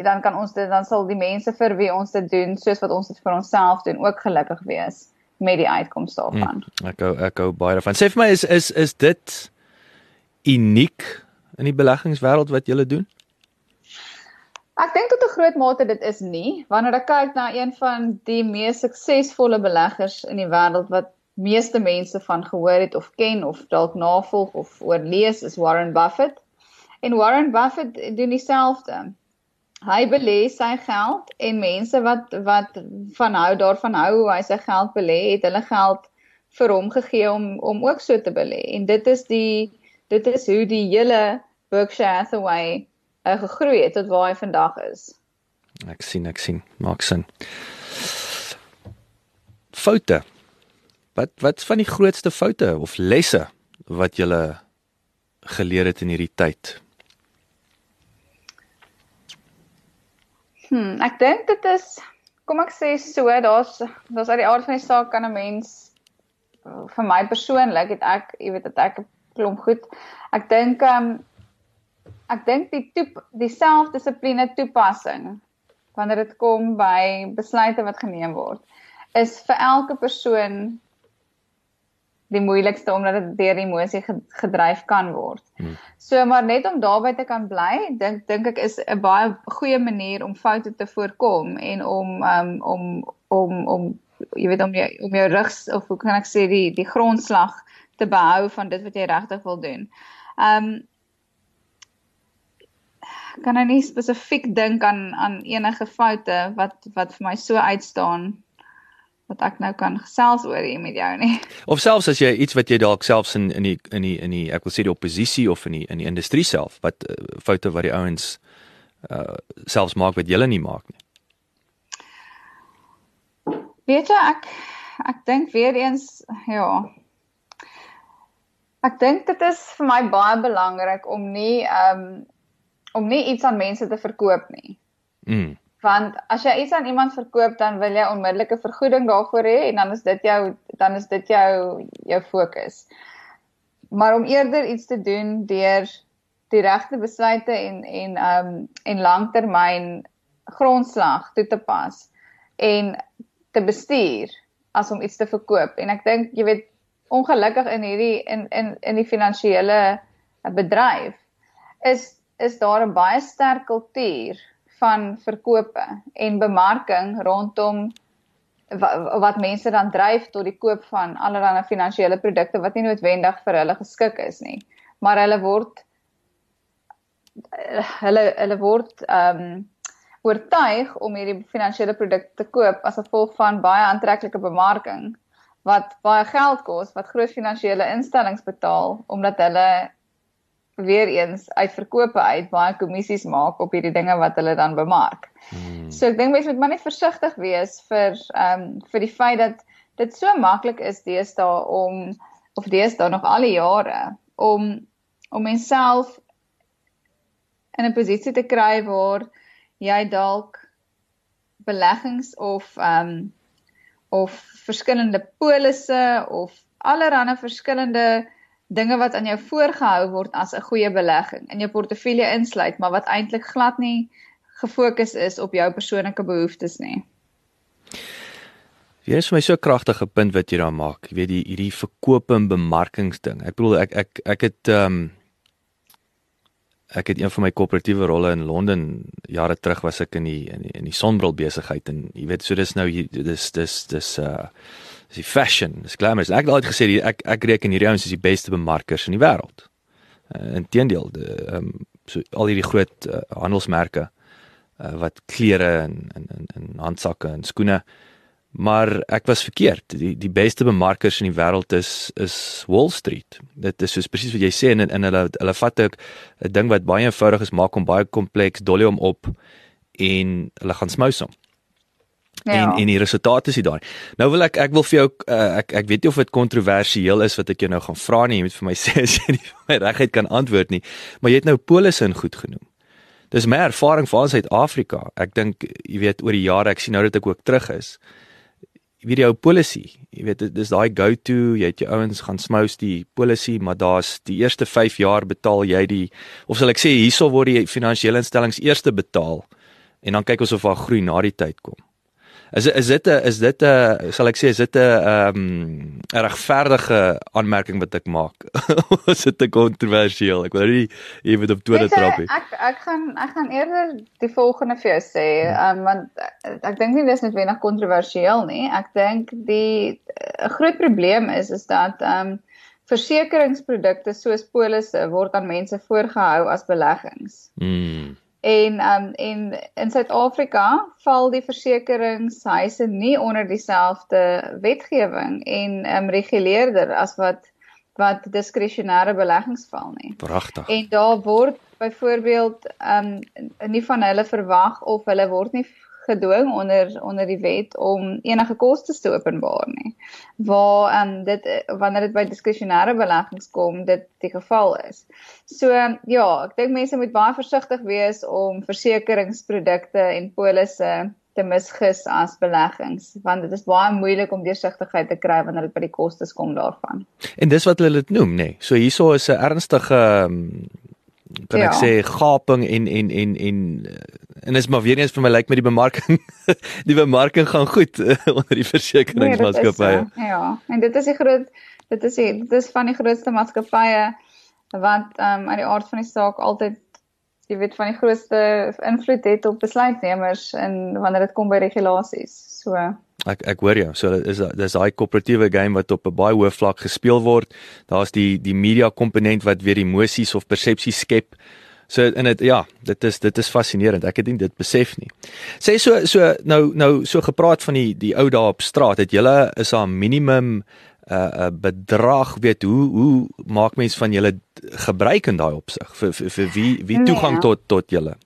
dan kan ons dit dan sal die mense vir wie ons dit doen, soos wat ons dit vir onsself doen, ook gelukkig wees met die uitkoms daarvan. Hmm, ek hou ek hou baie daarvan. Sê vir my is is is dit uniek in die beleggingswêreld wat julle doen? Ek dink tot 'n groot mate dit is nie. Wanneer ek kyk na een van die mees suksesvolle beleggers in die wêreld wat meeste mense van gehoor het of ken of dalk navolg of oorlees is Warren Buffett. En Warren Buffett doen dieselfde hy belê sy geld en mense wat wat van hou daarvan hou hoe hy sy geld belê het hulle geld vir hom gegee om om ook so te belê. En dit is die dit is hoe die hele Berkshire Hathaway uh, gegroei het tot waar hy vandag is. Ek sien ek sien. Maak sin. Foute. Wat wat van die grootste foute of lesse wat jy geleer het in hierdie tyd Hm, ek dink dit is kom ek sê so, daar's daar's uit die aard van die saak kan 'n mens vir my persoonlik het ek, jy weet, dat ek klomp goed. Ek dink ehm um, ek dink die toep die selfdissipline toepassing wanneer dit kom by besluite wat geneem word is vir elke persoon die moeilikste omdat dit deur emosie gedryf kan word. Hmm. So maar net om daarby te kan bly, dink dink ek is 'n baie goeie manier om foute te voorkom en om um, om om om jy weet om jou om jou rug of hoe kan ek sê die die grondslag te behou van dit wat jy regtig wil doen. Um kan nou nie spesifiek dink aan aan enige foute wat wat vir my so uitstaan wat ek nou kan gesels oor hier met jou nie. *laughs* Of selfs as jy iets wat jy dalk selfs in in die in die in die ek wil sê die oppositie of in die in die industrie self wat uh, foute wat die ouens uh selfs maak wat julle nie maak nie. Weet jy ek ek dink weer eens ja. Ek dink dit is vir my baie belangrik om nie um, om nie iets aan mense te verkoop nie. Mm. Want as jy iets aan iemand verkoop, dan wil jy onmiddellike vergoeding daarvoor hê en dan is dit jou dan is dit jou jou fokus. Maar om eerder iets te doen deur die regte besluite en en ehm um, en langtermyn grondslag toe te pas en te bestuur as om iets te verkoop. En ek dink jy weet ongelukkig in hierdie in in in die finansiële bedryf is is daar 'n baie sterk kultuur van verkope en bemarking rondom wat, wat mense dan dryf tot die koop van allerlei finansiële produkte wat nie noodwendig vir hulle geskik is nie. Maar hulle word hulle hulle word ehm um, oortuig om hierdie finansiële produkte te koop as gevolg van baie aantreklike bemarking wat baie geld kos, wat groot finansiële instellings betaal omdat hulle weer eens uit verkope uit baie kommissies maak op hierdie dinge wat hulle dan bemark. Hmm. So ek dink mense moet maar net versigtig wees vir ehm um, vir die feit dat dit so maklik is deesdae om of deesdae nog al die jare om om menself in 'n posisie te kry waar jy dalk beleggings of ehm um, of verskillende polisse of allerlei verskillende dinge wat aan jou voorgehou word as 'n goeie belegging in jou portefeulje insluit, maar wat eintlik glad nie gefokus is op jou persoonlike behoeftes nie. Jy is my so kragtige punt wat jy daar maak. Jy weet die hierdie verkoop en bemarkingsding. Ek bedoel ek ek ek het ehm um, ek het een van my koöperatiewe rolle in Londen jare terug was ek in die in die, in die sonbril besigheid en jy weet so dis nou dis dis dis uh dis die fashion, dis glamorous. Ek het altyd gesê die, ek ek reken hierdie ouens is die beste bemarkers in die wêreld. Uh, Inteendeel, ehm um, so al hierdie groot uh, handelsmerke uh, wat klere en en en, en handsakke en skoene maar ek was verkeerd. Die die beste bemarkers in die wêreld is is Wall Street. Dit is soos presies wat jy sê en in hulle hulle vat ook 'n ding wat baie eenvoudig is, maak hom baie kompleks, dolly hom op en hulle gaan smous hom. Ja. En en die resultate is hier daar. Nou wil ek ek wil vir jou uh, ek ek weet nie of dit kontroversieel is wat ek jou nou gaan vra nie. Jy moet vir my *laughs* sê as jy nie vir my reguit kan antwoord nie. Maar jy het nou polisse in goed genoem. Dis my ervaring van Suid-Afrika. Ek dink jy weet oor die jare ek sien nou dat ek ook terug is. Jy weet jou polisie. Jy weet dis daai go-to, jy het jou ouens gaan smous die polisie, maar daar's die eerste 5 jaar betaal jy die of sal ek sê hierso word die finansiële instellings eerste betaal en dan kyk ons of daar groei na die tyd kom. Is is dit 'n is dit 'n sal ek sê is dit 'n ehm um, 'n regverdige aanmerking wat ek maak? *laughs* is dit te kontroversieel? Ek wil nie ewe op Twitter trap nie. Ek ek gaan ek gaan eerder die volgende vir jou sê, um, want ek dink nie dis net wenig kontroversieel nie. Ek dink die 'n groot probleem is is dat ehm um, versekeringsprodukte soos polisse word aan mense voorgehou as beleggings. Mm. En um en in Suid-Afrika val die versekeringshuise nie onder dieselfde wetgewing en um reguleerder as wat wat diskresionêre beleggings val nie. Pragtig. En daar word byvoorbeeld um nie van hulle verwag of hulle word nie gedwing onder onder die wet om enige kostes te openbaar nie. Waar ehm um, dit wanneer dit by diskresionêre beleggings kom, dit die geval is. So ja, ek dink mense moet baie versigtig wees om versekeringsprodukte en polisse te misgis as beleggings want dit is baie moeilik om deursigtigheid te kry wanneer dit by die kostes kom daarvan. En dis wat hulle dit noem, nê. Nee. So hierso is 'n ernstige um, kan ja. ek sê gaping en en en en en is maar weer eens vir my lyk like met die bemarking *laughs* die bemarking gaan goed onder die versekeringsmaatskappye. Nee, ja, en dit is die groot dit is die, dit is van die grootste maatskappye wat ehm um, aan die aard van die saak altyd jy weet van die grootste invloed het op besluitnemers en wanneer dit kom by regulasies. So Ek ek hoor jou. So is dis daai koöperatiewe game wat op 'n baie hoë vlak gespeel word. Daar's die die media komponent wat weer emosies of persepsies skep So en dit ja, dit is dit is fascinerend. Ek het nie dit besef nie. Sê so so nou nou so gepraat van die die ou daar op straat. Het julle is daar minimum 'n uh, 'n bedrag weet hoe hoe maak mens van julle gebruik in daai opsig vir, vir vir wie wie toegang nee. tot tot julle?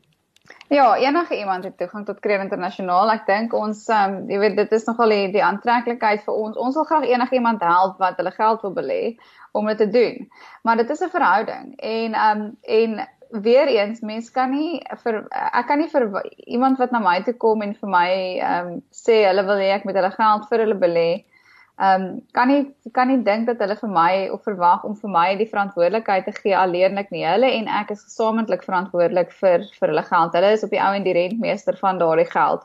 Ja, enige iemand het toegang tot Kreer Internasionaal. Ek dink ons um jy weet dit is nogal die, die aantreklikheid vir ons. Ons wil graag enige iemand help wat hulle geld wil belê om dit te doen. Maar dit is 'n verhouding en um en weer eens mens kan nie vir ek kan nie vir iemand wat na my toe kom en vir my um sê hulle wil hê ek moet hulle geld vir hulle belê Ehm um, kan nie kan nie dink dat hulle vir my of verwag om vir my die verantwoordelikheid te gee alleenlik nie. Hulle en ek is gesamentlik verantwoordelik vir vir hulle geld. Hulle is op die ou en die rentmeester van daardie geld.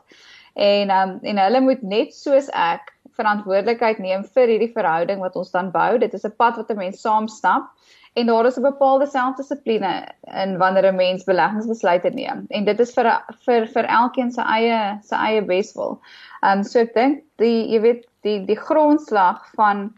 En ehm um, en hulle moet net soos ek verantwoordelikheid neem vir hierdie verhouding wat ons dan bou. Dit is 'n pad wat 'n mens saam stap en daar is 'n bepaalde selfdissipline in wanneer 'n mens beleggingsbesluite neem. En dit is vir vir vir elkeen se eie se eie beswil. Ehm um, so ek dink die jy weet die die grondslag van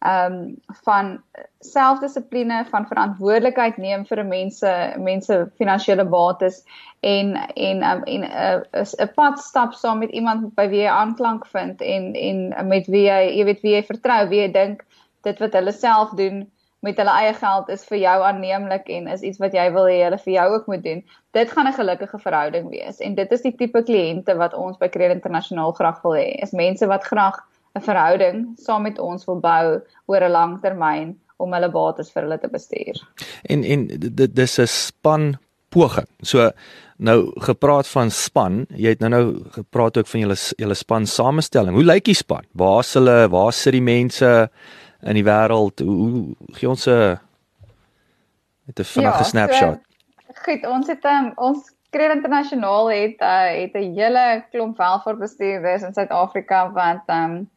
ehm um, van selfdissipline, van verantwoordelikheid neem vir mense mense finansiële bates en en um, en 'n uh, 'n pad stap saam met iemand by wie jy aanklank vind en en met wie jy jy weet wie jy vertrou, wie jy dink dit wat hulle self doen met hulle eie geld is vir jou aanneemlik en is iets wat jy wil hê hulle vir jou ook moet doen. Dit gaan 'n gelukkige verhouding wees en dit is die tipe kliënte wat ons by Credit Internasionaal graag wil hê. Is mense wat graag 'n verhouding saam met ons wil bou oor 'n lang termyn om hulle bates vir hulle te bestuur. En en dit dis 'n span poging. So nou gepraat van span, jy het nou nou gepraat ook van julle julle span samestelling. Hoe lyk die span? Waar is hulle? Waar sit die mense? in die wêreld. Hoe, hoe gee ons 'n met 'n vinnige ja, snapshot? So, goed, ons het um, ons Credit Internasionaal het uh, het 'n hele klomp welvaartbestuurders in Suid-Afrika wat um,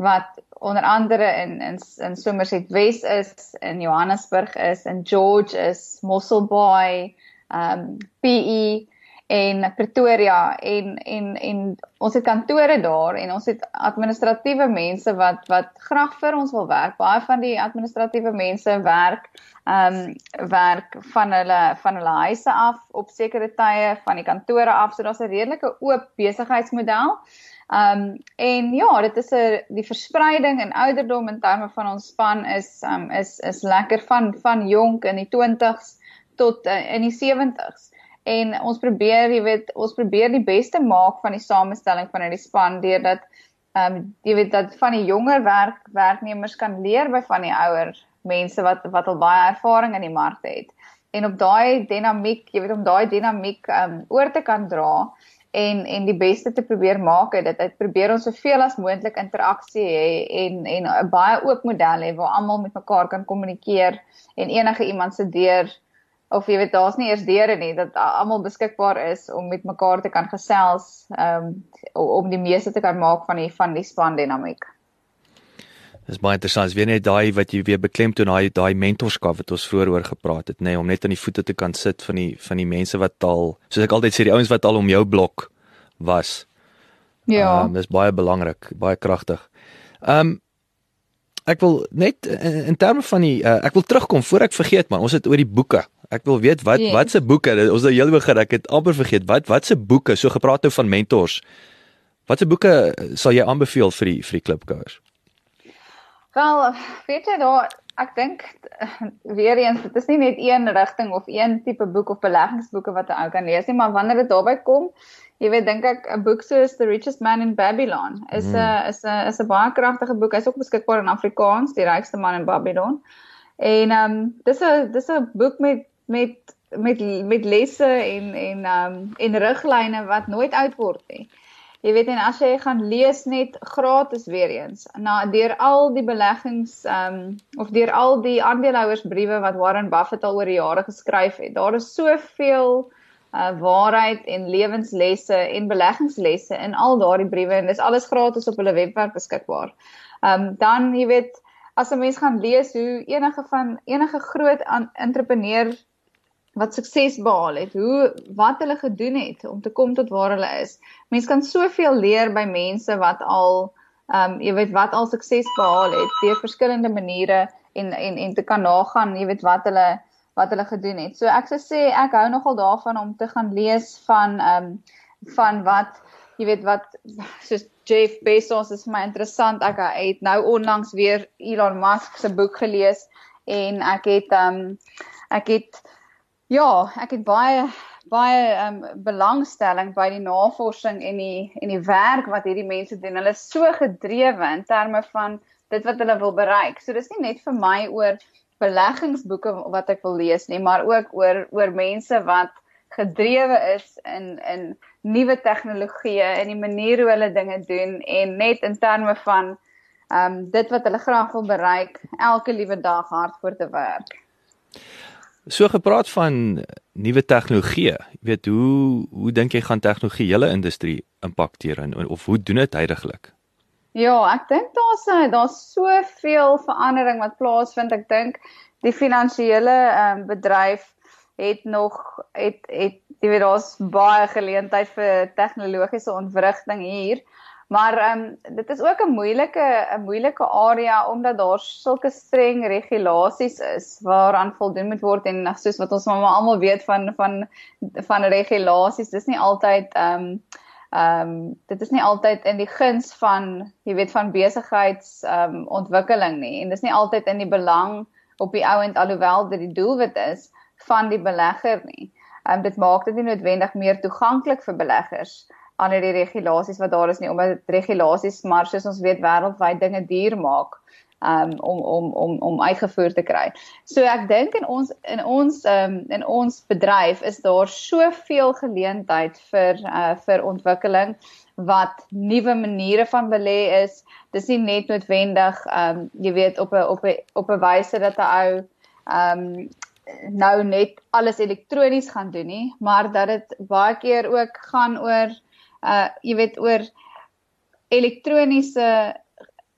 wat onder andere in in in Somerset West is, in Johannesburg is, in George is, Mosselbaai, um PE en Pretoria en en en ons het kantore daar en ons het administratiewe mense wat wat graag vir ons wil werk. Baie van die administratiewe mense werk ehm um, werk van hulle van hulle huise af op sekere tye van die kantore af. So daar's 'n redelike oop besigheidsmodel. Ehm um, en ja, dit is 'n die verspreiding in ouderdom in terme van ons span is um, is is lekker van van jonk in die 20s tot uh, in die 70s en ons probeer, jy weet, ons probeer die beste maak van die samestelling van hierdie span deurdat ehm um, jy weet dat van die jonger werk werknemers kan leer by van die ouer mense wat wat al baie ervaring in die mark het. En op daai dinamiek, jy weet om daai dinamiek ehm um, oor te kan dra en en die beste te probeer maak het dit uit probeer ons soveel as moontlik interaksie hê en en 'n baie oop model hê waar almal met mekaar kan kommunikeer en enige iemand se deur of jy weet daar's nie eers deure nie dat almal beskikbaar is om met mekaar te kan gesels um, om die meeste te kan maak van die van die span dinamiek. Dis baie interessant. Jy weet net daai wat jy weer beklemtoon daai daai mentorskap wat ons vooroor gepraat het, nê, nee, om net aan die voete te kan sit van die van die mense wat al, soos ek altyd sê, die ouens wat al om jou blok was. Ja. Um, dis baie belangrik, baie kragtig. Ehm um, ek wil net in, in terme van die uh, ek wil terugkom voor ek vergeet man, ons het oor die boeke Ek wil weet wat yes. wat se boeke, ons het heel begin, ek het amper vergeet wat wat se boeke, so gepraat nou van mentors. Wat se boeke sal jy aanbeveel vir die vir die klipkouers? Wel, weet jy daar ek dink weer eens dit is nie net een rigting of een tipe boek of beleggingsboeke wat 'n ou kan lees nie, maar wanneer dit daarby kom, jy weet dink ek 'n boek soos The Richest Man in Babylon is 'n mm. is 'n is 'n baie kragtige boek. Hy's ook beskikbaar in Afrikaans, Die rykste man in Babylon. En ehm um, dis 'n dis 'n boek met met met met lesse en en um en riglyne wat nooit oud word nie. Jy weet en as jy gaan lees net gratis weer eens na deur al die beleggings um of deur al die aandeelhouersbriewe wat Warren Buffett al oor die jare geskryf het. Daar is soveel uh waarheid en lewenslesse en beleggingslesse in al daardie briewe en dis alles gratis op hulle webwerf beskikbaar. Um dan jy weet as 'n mens gaan lees hoe enige van enige groot entrepreneur wat sukses behaal het, hoe wat hulle gedoen het om te kom tot waar hulle is. Mense kan soveel leer by mense wat al ehm um, jy weet wat al sukses behaal het deur verskillende maniere en en en te kan nagaan, jy weet wat hulle wat hulle gedoen het. So ek sou sê ek hou nogal daarvan om te gaan lees van ehm um, van wat jy weet wat soos Jeff Bezos is vir my interessant. Ek het nou onlangs weer Elon Musk se boek gelees en ek het ehm um, ek het ja, ek het baie baie um, belangstelling by die navorsing en die en die werk wat hierdie mense doen. Hulle is so gedrewe in terme van dit wat hulle wil bereik. So dis nie net vir my oor beleggingsboeke wat ek wil lees nie, maar ook oor oor mense wat gedrewe is in in nuwe tegnologieë en die manier hoe hulle dinge doen en net in terme van ehm um, dit wat hulle graag wil bereik, elke liewe dag hard voor te werk. So gepraat van nuwe tegnologieë, jy weet hoe hoe dink jy gaan tegnologie hele industrie impakteer en of hoe doen dit heidaglik? Ja, ek dink daar's eh, daar's soveel verandering wat plaasvind. Ek dink die finansiële ehm um, bedryf het nog het het jy weet daar's baie geleentheid vir tegnologiese ontwrigting hier. Maar ehm um, dit is ook 'n moeilike 'n moeilike area omdat daar sulke streng regulasies is waaraan voldoen moet word en soos wat ons almal weet van van van regulasies, dis nie altyd ehm um, ehm um, dit is nie altyd in die guns van jy weet van besigheids ehm um, ontwikkeling nie en dis nie altyd in die belang op die ou end alhoewel dit die doelwit is van die belegger nie. Ehm um, dit maak dit nie noodwendig meer toeganklik vir beleggers ander die regulasies wat daar is nie omdat regulasies maar soos ons weet wêreldwyd dinge duur maak um om om om om uitgevoer te kry. So ek dink in ons in ons um in ons bedryf is daar soveel geleentheid vir uh vir ontwikkeling wat nuwe maniere van belê is. Dis nie net noodwendig um jy weet op 'n op 'n op 'n wyse dat 'n ou um nou net alles elektronies gaan doen nie, maar dat dit baie keer ook gaan oor uh jy weet oor elektroniese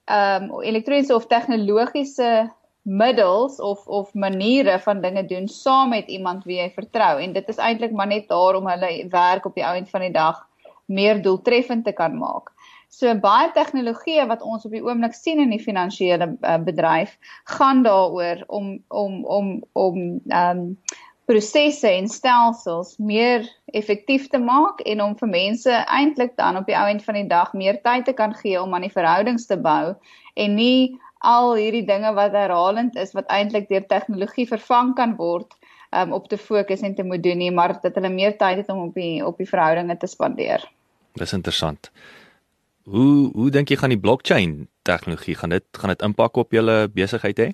ehm um, elektroniese of tegnologiese middels of of maniere van dinge doen saam met iemand wie jy vertrou en dit is eintlik maar net daar om hulle werk op die ou end van die dag meer doeltreffend te kan maak. So baie tegnologie wat ons op die oomblik sien in die finansiële uh, bedryf gaan daaroor om om om om ehm um, prosesse en stelsels meer effektief te maak en om vir mense eintlik dan op die ou end van die dag meer tyd te kan gee om aan die verhoudings te bou en nie al hierdie dinge wat herhalend is wat eintlik deur tegnologie vervang kan word um, op te fokus en te moet doen nie maar dat hulle meer tyd het om op die op die verhoudinge te spandeer. Dis interessant. Hoe hoe dink jy gaan die blockchain tegnologie gaan dit gaan dit impak op julle besigheid hê?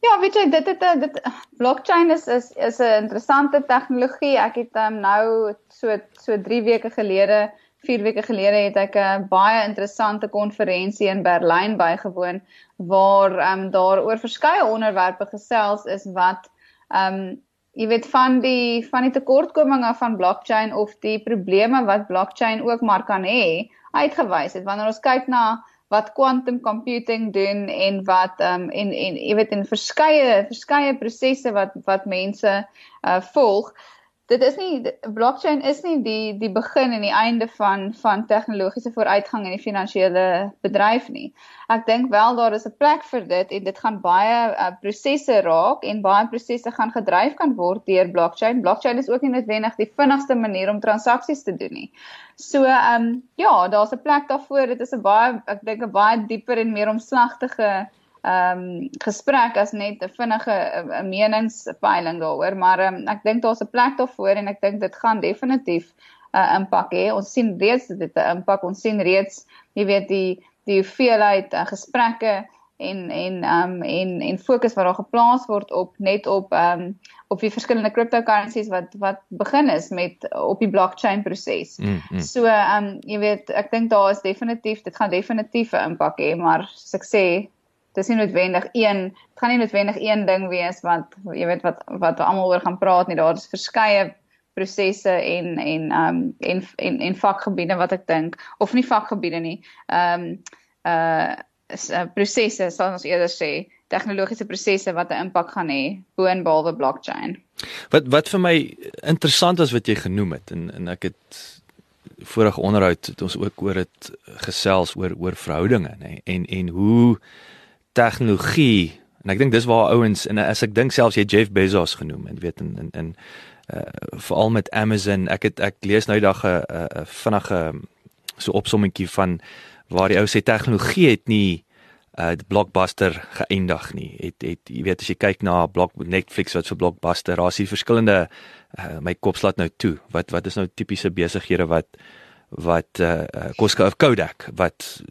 Ja, weet jy, dit het dit blockchain is is is 'n interessante tegnologie. Ek het um, nou so so 3 weke gelede, 4 weke gelede het ek 'n baie interessante konferensie in Berlyn bygewoon waar ehm um, daar oor verskeie onderwerpe gesels is wat ehm um, jy weet van die van die tekortkominge van blockchain of die probleme wat blockchain ook maar kan hê uitgewys het. Wanneer ons kyk na wat quantum computing doen en wat ehm um, en en jy weet in verskeie verskeie prosesse wat wat mense uh volg. Dit is nie blockchain is nie die die begin en die einde van van tegnologiese vooruitgang in die finansiële bedryf nie. Ek dink wel daar is 'n plek vir dit en dit gaan baie uh, prosesse raak en baie prosesse gaan gedryf kan word deur blockchain. Blockchain is ook nie noodwendig die vinnigste manier om transaksies te doen nie. So ehm um, ja, daar's 'n plek daarvoor. Dit is 'n baie ek dink 'n baie dieper en meer omslagtige ehm um, gesprek as net 'n vinnige 'n meningspeiling daaroor, maar um, ek dink daar's 'n plek daarvoor en ek dink dit gaan definitief 'n uh, impak hê. Ons sien reeds dit 'n impak. Ons sien reeds, jy weet, die die hoeveelheid uh, gesprekke en en ehm um, en en fokus wat daar geplaas word op net op ehm um, op die verskillende cryptocurrencies wat wat begin is met op die blockchain proses. Mm, mm. So ehm um, jy weet ek dink daar is definitief dit gaan definitief 'n impak hê, maar soos ek sê dis nie noodwendig een dit gaan nie noodwendig een ding wees wat jy weet wat wat we almal oor gaan praat nie. Daar is verskeie prosesse en en ehm um, en en en vakgebiede wat ek dink of nie vakgebiede nie. Ehm um, uh, prosesse sal ons eerder sê tegnologiese prosesse wat 'n impak gaan hê bo en behalwe blockchain. Wat wat vir my interessant is wat jy genoem het en en ek het vorige onderhoud het ons ook oor dit gesels oor oor verhoudinge nê en en hoe tegnologie En ek dink dis waar ouens en as ek dink selfs jy Jeff Bezos genoem en weet in in in uh veral met Amazon, ek het ek lees nou die dag 'n 'n vinnige so opsommingkie van waar die ou sê tegnologie het nie uh blockbuster geëindig nie. Het het jy weet as jy kyk na blok Netflix wat vir blockbuster, daar's hier verskillende uh, my kop slaat nou toe. Wat wat is nou tipiese besighede wat wat uh, Koska of Kodak wat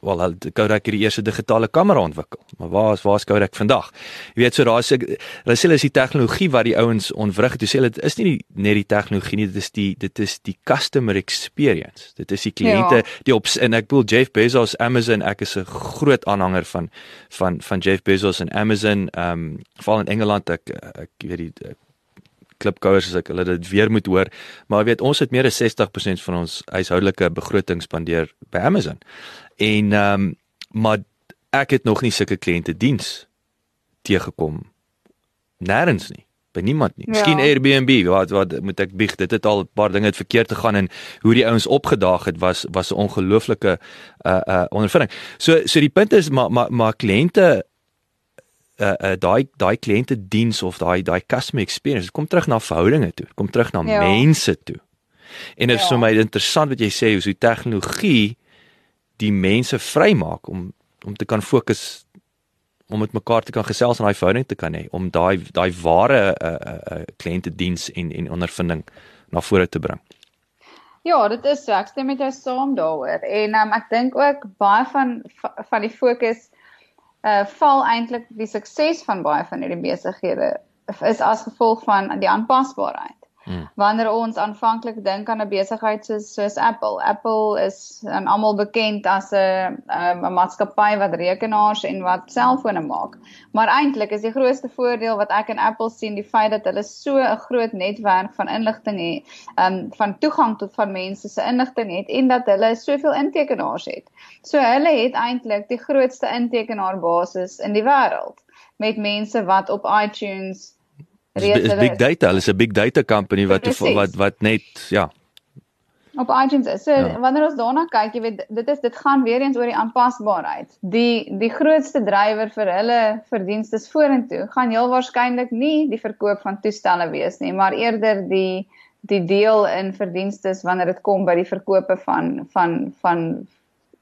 wel al Kodak het die eerste digitale kamera ontwikkel. Maar waar is waar is Kodak vandag? Jy weet so daar's hulle sê hulle is die tegnologie wat die ouens ontwrig het. Hulle sê dit is nie net die tegnologie nie, dit is die dit is die customer experience. Dit is die kliënte ja. die op en ek bedoel Jeff Bezos Amazon, ek is 'n groot aanhanger van van van Jeff Bezos en Amazon. Ehm um, veral in Engeland ek ek weet die klipkouers as ek hulle dit weer moet hoor, maar weet ons het meer as 60% van ons huishoudelike begroting spandeer by Amazon. En ehm um, maar ek het nog nie sulke kliënte diens teëgekom nêrens nie by niemand nie. Miskien ja. Airbnb, wat wat moet ek bieg, dit het al 'n paar dinge het verkeerd gegaan en hoe die ouens opgedaag het was was 'n ongelooflike uh uh ondervinding. So so die punt is maar maar maar kliënte uh uh daai daai kliënte diens of daai daai customer experience kom terug na verhoudinge toe kom terug na ja. mense toe en dit is ja. vir my interessant wat jy sê hoe so tegnologie die mense vrymaak om om te kan fokus om met mekaar te kan gesels en daai verhouding te kan hê om daai daai ware uh uh, uh kliënte diens en en ondervinding na vore te bring Ja, dit is so. Ek stem met jou saam daaroor. En um, ek dink ook baie van van die fokus uh val eintlik die sukses van baie van hierdie besighede is as gevolg van die aanpasbaarheid. Hmm. Wanneer ons aanvanklik dink aan 'n besigheid soos soos Apple, Apple is aan almal bekend as 'n 'n maatskappy wat rekenaars en wat selfone maak. Maar eintlik is die grootste voordeel wat ek in Apple sien die feit dat hulle so 'n groot netwerk van inligting het, um van toegang tot van mense se inligting het en dat hulle soveel intekenaars het. So hulle het eintlik die grootste intekenaarbasis in die wêreld met mense wat op iTunes reeds is big data, hulle is 'n big data company wat Precies. wat wat net ja op iTunes is. So ja. wanneer ons daarna kyk, jy weet dit is dit gaan weer eens oor die aanpasbaarheid. Die die grootste drywer vir hulle verdienste vorentoe gaan heel waarskynlik nie die verkoop van toestelle wees nie, maar eerder die die deel in verdienste wanneer dit kom by die verkope van van van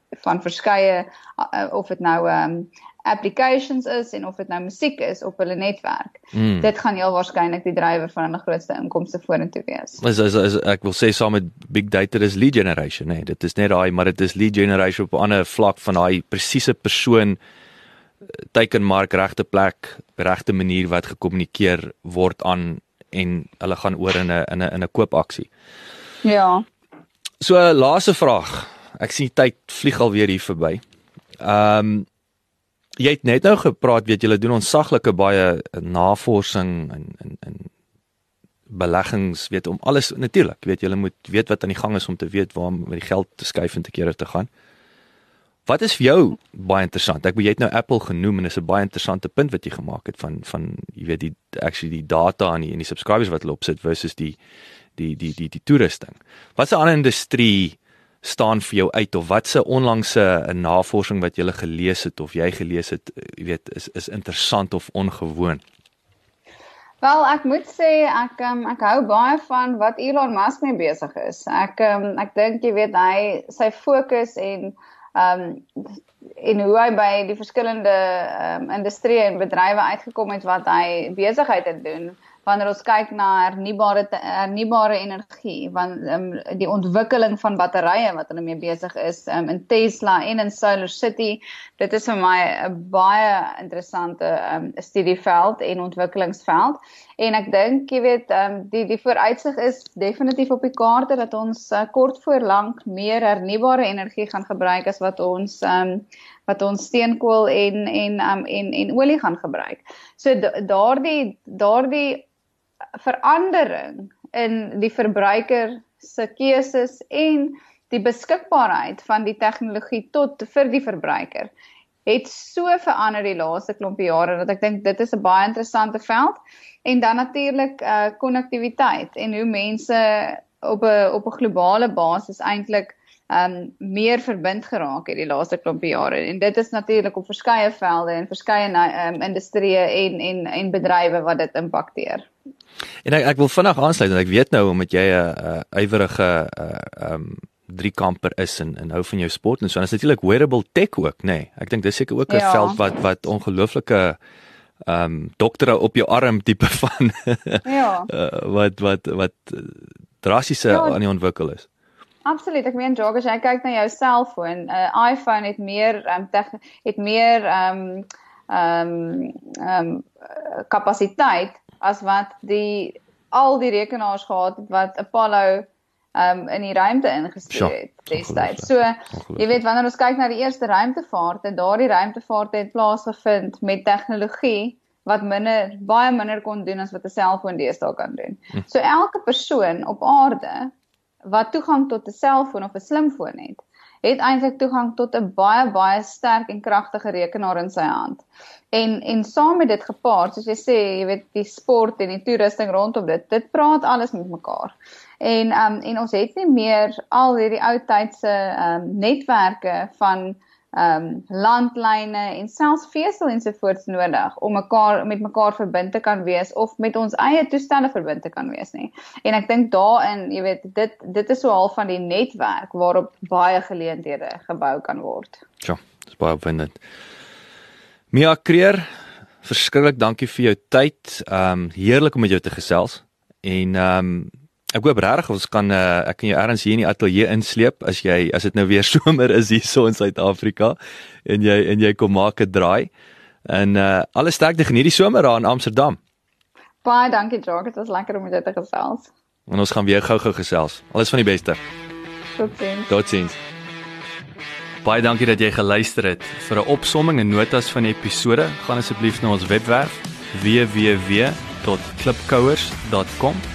van verskeie uh, of dit nou ehm um, applications is en of dit nou musiek is op hulle netwerk. Mm. Dit gaan heel waarskynlik die drywer van hulle grootste inkomste vorentoe wees. Is, is, is ek wil sê saam met big data is lead generation, nee, dit is net daai maar dit is lead generation op 'n ander vlak van daai presiese persoon teikenmark regte plek, regte manier wat gekommunikeer word aan en hulle gaan oor in 'n in 'n in 'n koopaksie. Ja. So laaste vraag. Ek sien tyd vlieg alweer hier verby. Ehm um, jy het net nou gepraat weet julle doen onsaglike baie navorsing en en en beleggings weet om alles natuurlik weet julle moet weet wat aan die gang is om te weet waar met die geld te skuif en te kere te gaan. Wat is vir jou baie interessant? Ek weet jy het nou Apple genoem en dis 'n baie interessante punt wat jy gemaak het van van jy weet die actually die data en die en die subscribers wat hulle opsit versus die die die die die toerusting. Wat 'n ander industrie staan vir jou uit of watse onlangse navorsing wat jy gelees het of jy gelees het, eh, jy weet, is is interessant of ongewoon? Wel, ek moet sê ek um, ek hou baie van wat Elon Musk mee besig is. Ek um, ek dink jy weet hy sy fokus en ehm um, en hoe hy by die verskillende ehm um, industrieë en bedrywe uitgekom het wat hy besigheid te doen wanneer ons kyk na hernubare hernubare energie want um, die ontwikkeling van batterye wat hulle mee besig is um, in Tesla en in Solar City dit is vir my 'n baie interessante um, studieveld en ontwikkelingsveld en ek dink jy weet um, die die vooruitsig is definitief op die kaarte dat ons uh, kort voor lank meer hernubare energie gaan gebruik as wat ons um, wat ons steenkool en en um, en en olie gaan gebruik. So daardie daardie verandering in die verbruiker se keuses en die beskikbaarheid van die tegnologie tot vir die verbruiker het so verander die laaste klompie jare dat ek dink dit is 'n baie interessante veld. En dan natuurlik uh konnektiwiteit en hoe mense op 'n op 'n globale basis eintlik um meer verbind geraak het die laaste klompie jare en dit is natuurlik op verskeie velde en verskeie um, industrieë en en en bedrywe wat dit impakteer. En ek ek wil vinnig aansluit want ek weet nou omdat jy 'n ywerige uh um drie kamper is en en hou van jou sport en so. En is natuurlik wearable tech ook, nê. Nee. Ek dink dis seker ook 'n ja. veld wat wat ongelooflike ehm um, doktere op jou arm tipe *laughs* van ja. Uh, wat wat wat drastiese ja. aan die ontwikkel is. Absoluut. Ek meen Jogger, as jy kyk na jou selfoon, 'n uh, iPhone het meer um, het meer ehm um, ehm um, ehm um, kapasiteit as wat die al die rekenaars gehad het wat Apollo ehm um, in die ruimte ingestuur het destyds. So jy weet wanneer ons kyk na die eerste ruimtevaart, en daardie ruimtevaart het plaasgevind met tegnologie wat minder baie minder kon doen as wat 'n selfoon deesdae kan doen. Hm. So elke persoon op aarde wat toegang tot 'n selfoon of 'n slimfoon het, het eintlik toegang tot 'n baie baie sterk en kragtige rekenaar in sy hand. En en saam met dit gepaard, soos jy sê, jy weet die sport en die toerusting rondom dit, dit praat alles met mekaar. En um en ons het nie meer al hierdie ou tydse um netwerke van um landlyne en selfs vesel ensovoorts nodig om mekaar met mekaar verbind te kan wees of met ons eie toestelle verbind te kan wees nie. En ek dink daarin, jy weet, dit dit is so half van die netwerk waarop baie geleenthede gebou kan word. Ja, dis baie opwindend. Mia Kreer, verskriklik dankie vir jou tyd. Um heerlik om met jou te gesels. En um Ek hoop regtig ons kan uh, ek kan jou erns hier in die ateljee insleep as jy as dit nou weer *laughs* somer is hierso in Suid-Afrika en jy en jy kom maak 'n draai. En uh alle sterkte geniet die somer daar in Amsterdam. Baie dankie Jacques, dit was lekker om met jou te gesels. En ons gaan weer gou-gou gesels. Alles van die beste. Totsiens. Totsiens. Baie dankie dat jy geluister het. Vir 'n opsomming en notas van die episode, gaan asseblief na ons webwerf www.klipkouers.com